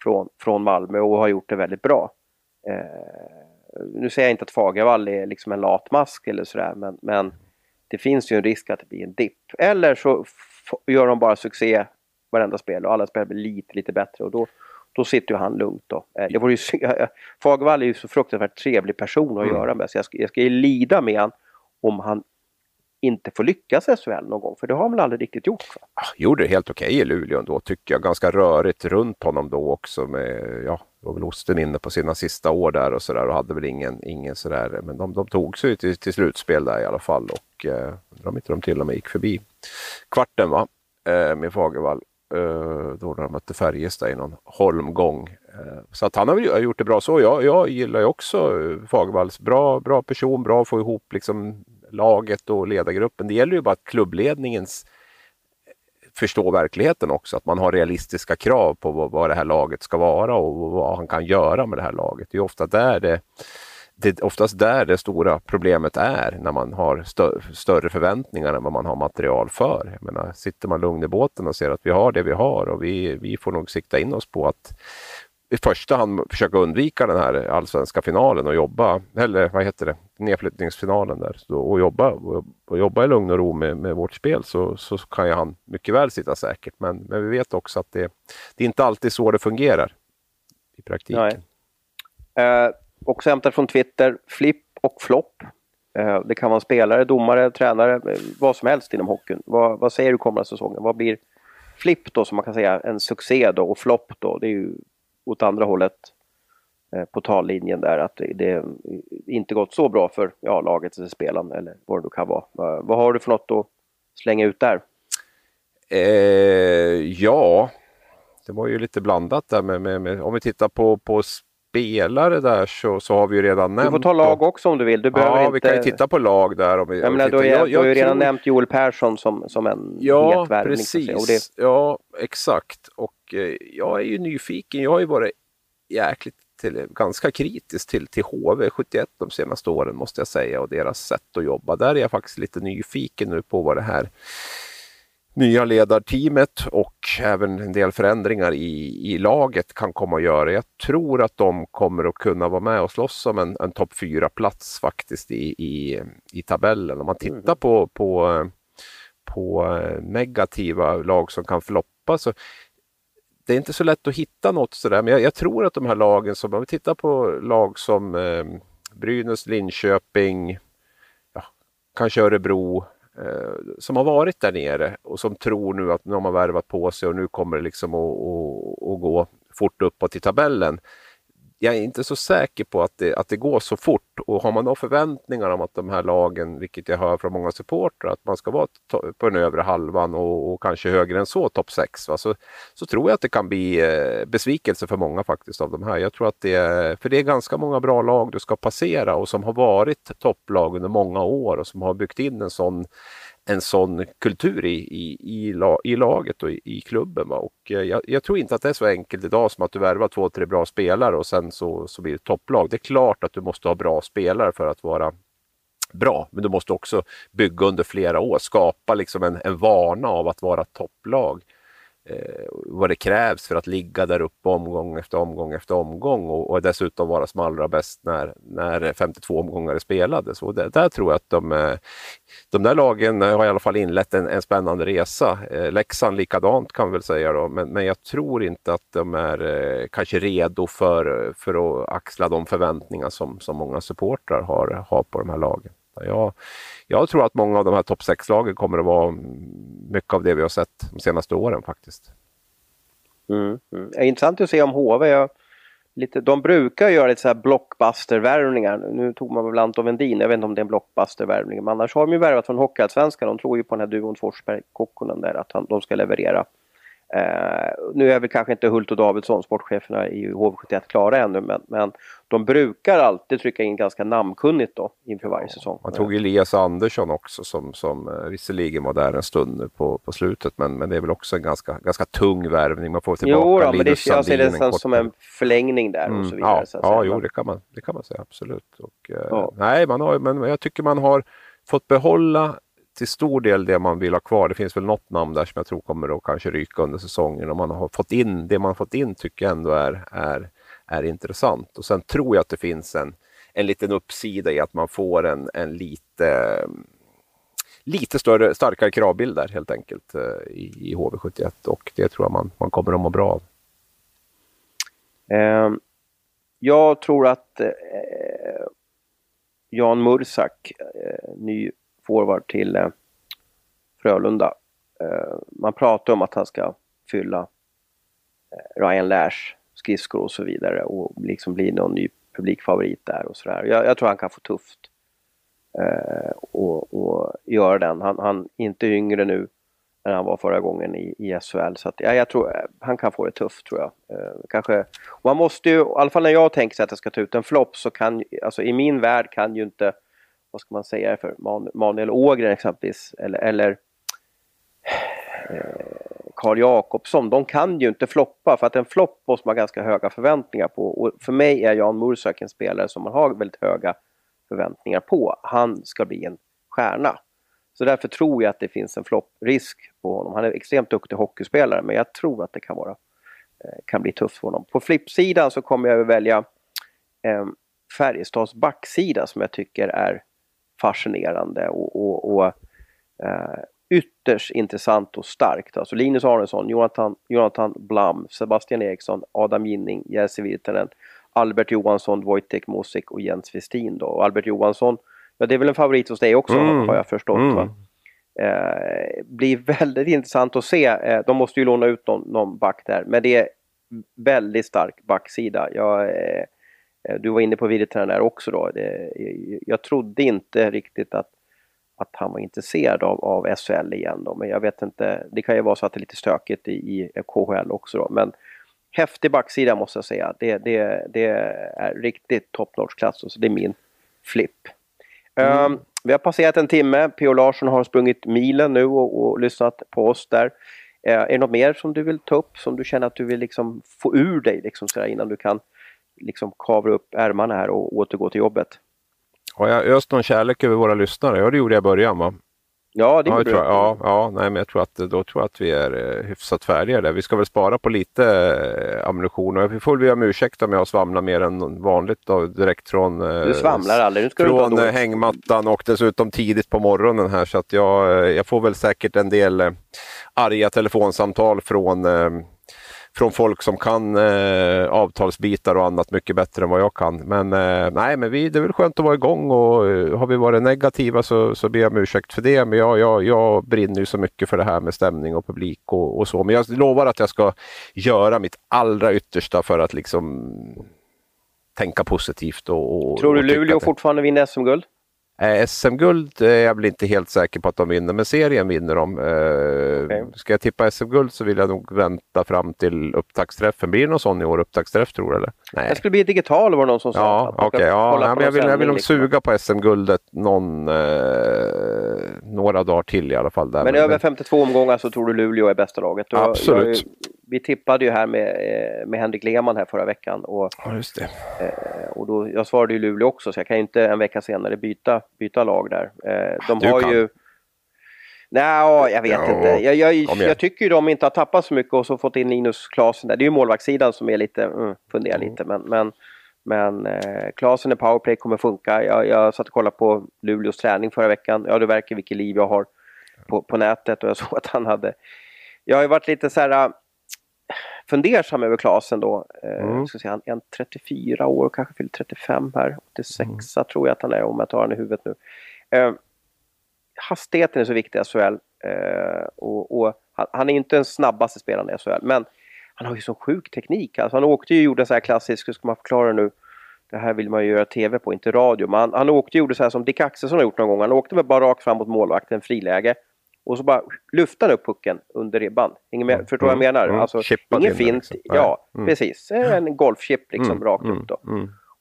från, från Malmö och har gjort det väldigt bra. Eh, nu säger jag inte att Fagervall är liksom en latmask eller sådär, men, men det finns ju en risk att det blir en dipp. Eller så gör de bara succé varenda spel och alla spel blir lite, lite bättre och då, då sitter ju han lugnt då. Eh, det vore ju, Fagervall är ju så fruktansvärt trevlig person att mm. göra med så jag ska, jag ska ju lida med han om han inte får lyckas i SHL någon gång, för det har han väl aldrig riktigt gjort? Va? Ah, gjorde det helt okej okay i Luleå ändå tycker jag. Ganska rörigt runt honom då också med, ja, var väl Osten inne på sina sista år där och sådär och hade väl ingen, ingen sådär, men de, de tog sig till, till slutspel där i alla fall och eh, undrar om inte de till och med gick förbi kvarten va, eh, med Fagervall. Eh, då när de mötte Färjestad i någon holmgång. Eh, så att han har väl gjort det bra så. Jag, jag gillar ju också eh, Fagervalls bra, bra person, bra att få ihop liksom laget och ledargruppen. Det gäller ju bara att klubbledningens förstå verkligheten också, att man har realistiska krav på vad, vad det här laget ska vara och vad han kan göra med det här laget. Det är ofta där det, det är oftast där det stora problemet är när man har stö större förväntningar än vad man har material för. Jag menar, sitter man lugn i båten och ser att vi har det vi har och vi, vi får nog sikta in oss på att i första hand försöka undvika den här allsvenska finalen och jobba, eller vad heter det, nedflyttningsfinalen där och jobba, och jobba i lugn och ro med, med vårt spel så, så kan ju han mycket väl sitta säkert. Men, men vi vet också att det, det är inte alltid så det fungerar i praktiken. Nej. Eh, också hämtat från Twitter, flipp och flopp. Eh, det kan vara spelare, domare, tränare, eh, vad som helst inom hockeyn. Vad, vad säger du kommande säsongen? Vad blir flipp då som man kan säga en succé då och flopp då? Det är ju åt andra hållet eh, på tallinjen där att det inte gått så bra för ja, laget eller spelaren eller vad det kan vara. Vad har du för något att slänga ut där? Eh, ja, det var ju lite blandat där med, med, med, om vi tittar på, på spelare där så, så har vi ju redan nämnt. Du får ta lag också om du vill. Du ja, inte... vi kan ju titta på lag där. Om vi, jag menar, du, har ju redan tror... nämnt Joel Persson som, som en ja. Precis. Det... Ja, exakt. Och eh, jag är ju nyfiken. Jag har ju varit jäkligt till, ganska kritisk till, till HV71 de senaste åren måste jag säga och deras sätt att jobba. Där är jag faktiskt lite nyfiken nu på vad det här nya ledarteamet och även en del förändringar i, i laget kan komma att göra. Jag tror att de kommer att kunna vara med och slåss om en, en topp 4-plats faktiskt i, i, i tabellen. Om man tittar mm. på, på, på negativa lag som kan floppa så det är inte så lätt att hitta något sådär, men jag, jag, tror att de här lagen, som, om vi tittar på lag som eh, Brynäs, Linköping, ja, kanske Örebro, eh, som har varit där nere och som tror nu att nu har man värvat på sig och nu kommer det liksom att, att gå fort uppåt i tabellen jag är inte så säker på att det, att det går så fort. Och har man då förväntningar om att de här lagen, vilket jag hör från många supportrar, att man ska vara på den övre halvan och, och kanske högre än så, topp 6, så, så tror jag att det kan bli eh, besvikelse för många faktiskt av de här. Jag tror att det är, för det är ganska många bra lag du ska passera och som har varit topplag under många år och som har byggt in en sån en sån kultur i, i, i, i laget och i, i klubben. Va? Och eh, jag, jag, tror inte att det är så enkelt idag som att du värvar två, tre bra spelare och sen så, så blir det topplag. Det är klart att du måste ha bra spelare för att vara bra, men du måste också bygga under flera år, skapa liksom en, en vana av att vara topplag eh, vad det krävs för att ligga där uppe omgång efter omgång efter omgång och, och dessutom vara som allra bäst när, när 52 omgångar är spelade. Så det, där tror jag att de, eh, de där lagen har i alla fall inlett en, en spännande resa. Eh, Leksand likadant kan vi väl säga då, men, men jag tror inte att de är eh, kanske redo för, för att axla de förväntningar som, som många supportrar har, har på de här lagen. Jag, jag tror att många av de här topp 6-lagen kommer att vara mycket av det vi har sett de senaste åren faktiskt. Mm, mm. Det är intressant att se om HV. Jag, lite, de brukar göra lite så här blockbuster-värvningar. Nu tog man väl Anton Vendin, jag vet inte om det är en blockbuster-värvning. Men annars har de ju värvat från Hockeyallsvenskan. De tror ju på den här duon Forsberg-Kokkonen där, att han, de ska leverera. Eh, nu är väl kanske inte Hult och Davidsson, sportcheferna i HV71, klara ännu men, men de brukar alltid trycka in ganska namnkunnigt då inför varje säsong. Man tog Elias Andersson också som, som eh, visserligen var där en stund nu på, på slutet men, men det är väl också en ganska, ganska tung värvning. Man får tillbaka jo, då, men det, jag ser det som, som en förlängning där mm, och så vidare. Ja, så ja jo, det kan, man, det kan man säga absolut. Och, eh, ja. Nej, man har, men jag tycker man har fått behålla till stor del det man vill ha kvar. Det finns väl något namn där som jag tror kommer att kanske ryka under säsongen. och man har fått in det man har fått in tycker jag ändå är, är, är intressant. Och sen tror jag att det finns en, en liten uppsida i att man får en, en lite lite större, starkare kravbild där helt enkelt eh, i, i HV71 och det tror jag man, man kommer att må bra av. Eh, jag tror att eh, Jan Mursak, eh, ny forward till eh, Frölunda, eh, man pratar om att han ska fylla eh, Ryan Lash skridskor och så vidare och liksom bli någon ny publikfavorit där och sådär. Jag, jag tror han kan få tufft eh, och, och göra den. Han, han är inte yngre nu än han var förra gången i, i SHL. Så att, ja, jag tror eh, han kan få det tufft tror jag. Eh, kanske, man måste ju, i alla fall när jag tänker sig att jag ska ta ut en flopp så kan, alltså i min värld kan ju inte, vad ska man säga för, Man, Manuel Ågren exempelvis, eller, eller eh, Karl Jakobsson, de kan ju inte floppa för att en flopp måste man ha ganska höga förväntningar på. Och för mig är Jan Mursak en spelare som man har väldigt höga förväntningar på. Han ska bli en stjärna. Så därför tror jag att det finns en flopprisk på honom. Han är extremt duktig hockeyspelare men jag tror att det kan, vara, eh, kan bli tufft för honom. På flippsidan så kommer jag att välja eh, Färjestads backsida som jag tycker är fascinerande och, och, och eh, ytterst intressant och starkt. Alltså Linus Arnesson, Jonathan, Jonathan Blam, Sebastian Eriksson, Adam Ginning, Jerzy Virtanen, Albert Johansson, Wojtek Mosik och Jens Westin. Då. Och Albert Johansson, ja det är väl en favorit hos dig också mm. har jag förstått. Mm. Va? Eh, blir väldigt intressant att se. Eh, de måste ju låna ut någon, någon back där, men det är väldigt stark backsida. Jag, eh du var inne på Virtanen där också då. Det, jag trodde inte riktigt att att han var intresserad av, av SHL igen då. Men jag vet inte, det kan ju vara så att det är lite stökigt i, i KHL också då. Men häftig backsida måste jag säga. Det, det, det är riktigt top notch-klass. Så det är min flipp. Mm. Um, vi har passerat en timme. P.O. Larsson har sprungit milen nu och, och lyssnat på oss där. Uh, är det något mer som du vill ta upp som du känner att du vill liksom få ur dig liksom sådär, innan du kan liksom kavra upp ärmarna här och återgå till jobbet? Har jag öst någon kärlek över våra lyssnare? Ja, det gjorde jag i början va? Ja, det gjorde ja, du. Ja, ja, nej, men jag tror att då tror jag att vi är eh, hyfsat färdiga där. Vi ska väl spara på lite eh, ammunition och vi får väl be om ursäkt om jag svamlar mer än vanligt då, direkt från, eh, du svamlar aldrig. Nu ska från du hängmattan och dessutom tidigt på morgonen här så att jag, jag får väl säkert en del arga telefonsamtal från från folk som kan eh, avtalsbitar och annat mycket bättre än vad jag kan. Men eh, nej, men vi, det är väl skönt att vara igång och eh, har vi varit negativa så, så ber jag om ursäkt för det. Men jag, jag, jag brinner ju så mycket för det här med stämning och publik och, och så. Men jag lovar att jag ska göra mitt allra yttersta för att liksom tänka positivt. Och, och Tror du Luleå fortfarande vinner SM-guld? Eh, SM-guld är jag väl inte helt säker på att de vinner, men serien vinner de. Eh, okay. Ska jag tippa SM-guld så vill jag nog vänta fram till upptaktsträffen. Blir det någon sån i år, upptaktsträff tror du? Eller? Nej. Det skulle bli digital var det någon som sa. Ja, okay, ja, ja men jag vill, jag vill nog liksom. suga på SM-guldet någon, eh, några dagar till i alla fall. Där. Men, men över 52 omgångar så tror du Luleå är bästa laget? Du, absolut. Jag, vi tippade ju här med, eh, med Henrik Lehmann här förra veckan. Och, ja, just det. Eh, och då, jag svarade ju Luleå också så jag kan inte en vecka senare byta, byta lag där. Eh, de du har kan. ju... Nej, jag vet ja, inte. Jag, jag, jag, tycker ju de inte har tappat så mycket och så fått in Linus Klasen där. Det är ju målvaktssidan som är lite, mm, funderar mm. lite. Men, men, men eh, Klasen i powerplay kommer funka. Jag, jag satt och kollade på Luleås träning förra veckan. Ja, du verkar vilket liv jag har på, på nätet och jag såg att han hade... Jag har ju varit lite så här fundersam över Klasen då. Eh, mm. ska säga, han är 34 år, kanske fyllt 35 här. 86 mm. tror jag att han är om jag tar han i huvudet nu. Eh, hastigheten är så viktig i SHL. Eh, och, och han, han, är inte den snabbaste spelaren i SHL, men han har ju så sjuk teknik. Alltså han åkte ju och gjorde så här klassiskt, hur ska man förklara nu? Det här vill man ju göra tv på, inte radio. Men han, han åkte och gjorde så här som Dick Axelsson har gjort någon gång. Han åkte väl bara rakt fram mot målvakten, friläge. Och så bara lyfter han upp pucken under ribban. Hänger med, mm. Förstår vad jag menar? Mm. Alltså, ingen fint. Liksom. Ja, mm. precis. En golfchip liksom mm. rakt mm. upp då.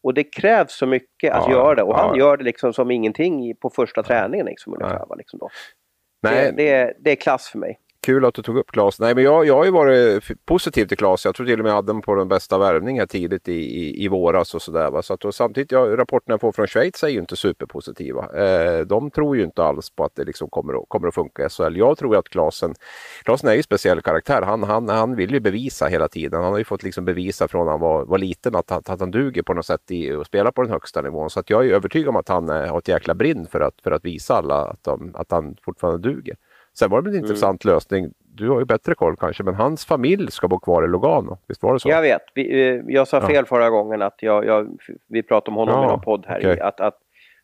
Och det krävs så mycket att ja, göra det. Och han gör det liksom som ingenting på första träningen. Liksom, ungefär, liksom då. Nej. Det, det, det är klass för mig kul att du tog upp Claes. Nej, men jag, jag har ju varit positiv till Claes. Jag tror till och med jag hade honom på den bästa värvningen tidigt i, i, i våras och sådär. Så att, samtidigt, ja, rapporterna jag får från Schweiz är ju inte superpositiva. Eh, de tror ju inte alls på att det liksom kommer, att, kommer att funka i SHL. Jag tror att Klasen, Klasen är ju en speciell karaktär. Han, han, han vill ju bevisa hela tiden. Han har ju fått liksom bevisa från han var, var liten att, att, att han duger på något sätt i att spela på den högsta nivån. Så att jag är övertygad om att han eh, har ett jäkla brinn för att, för att visa alla att, de, att han fortfarande duger. Sen var det en mm. intressant lösning. Du har ju bättre koll kanske, men hans familj ska bo kvar i Lugano. Visst var det så? Jag vet. Vi, eh, jag sa fel ja. förra gången att jag, jag, vi pratade om honom ja, i någon podd här. Okay. Att, att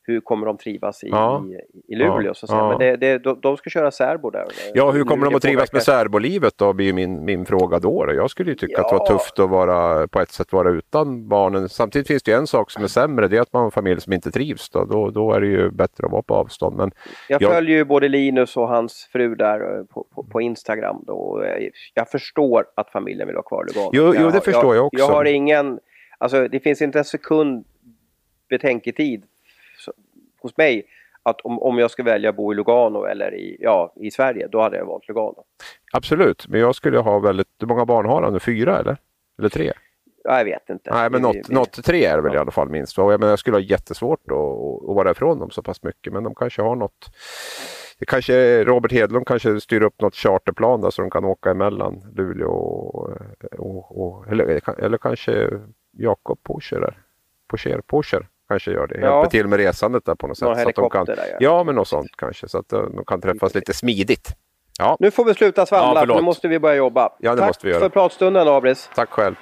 hur kommer de trivas i, ja. i, i Luleå? Ja. Så ja. Men det, det, de, de ska köra särbo där. Ja, hur kommer de att trivas med särbolivet då, blir min, min fråga då. Jag skulle ju tycka ja. att det var tufft att vara, på ett sätt vara utan barnen. Samtidigt finns det ju en sak som är sämre, det är att man har en familj som inte trivs. Då, då, då är det ju bättre att vara på avstånd. Men jag, jag följer ju både Linus och hans fru där eh, på, på, på Instagram. Då. Jag förstår att familjen vill ha kvar Lugano. Jo, jo det jag, förstår jag också. Jag har ingen, alltså det finns inte en sekund betänketid hos mig att om, om jag ska välja att bo i Lugano eller i, ja, i Sverige, då hade jag valt Lugano. Absolut, men jag skulle ha väldigt... Hur många barn har han nu? Fyra eller? Eller tre? jag vet inte. Nej, men något, vi, något tre är det väl ja. i alla fall minst. Jag, menar, jag skulle ha jättesvårt att, att vara ifrån dem så pass mycket, men de kanske har något... Det kanske, Robert Hedlund kanske styr upp något charterplan där så de kan åka emellan Luleå och... och, och eller, eller kanske Jakob Porsche där. Porsche, Porsche kanske gör det. Hjälper ja. till med resandet där på något sätt. Någon så att de kan, där, ja. ja, men något sånt kanske. Så att de kan träffas lite smidigt. Ja. Nu får vi sluta svamla, ja, nu måste vi börja jobba. Ja, det Tack måste vi göra. för pratstunden Abris. Tack själv.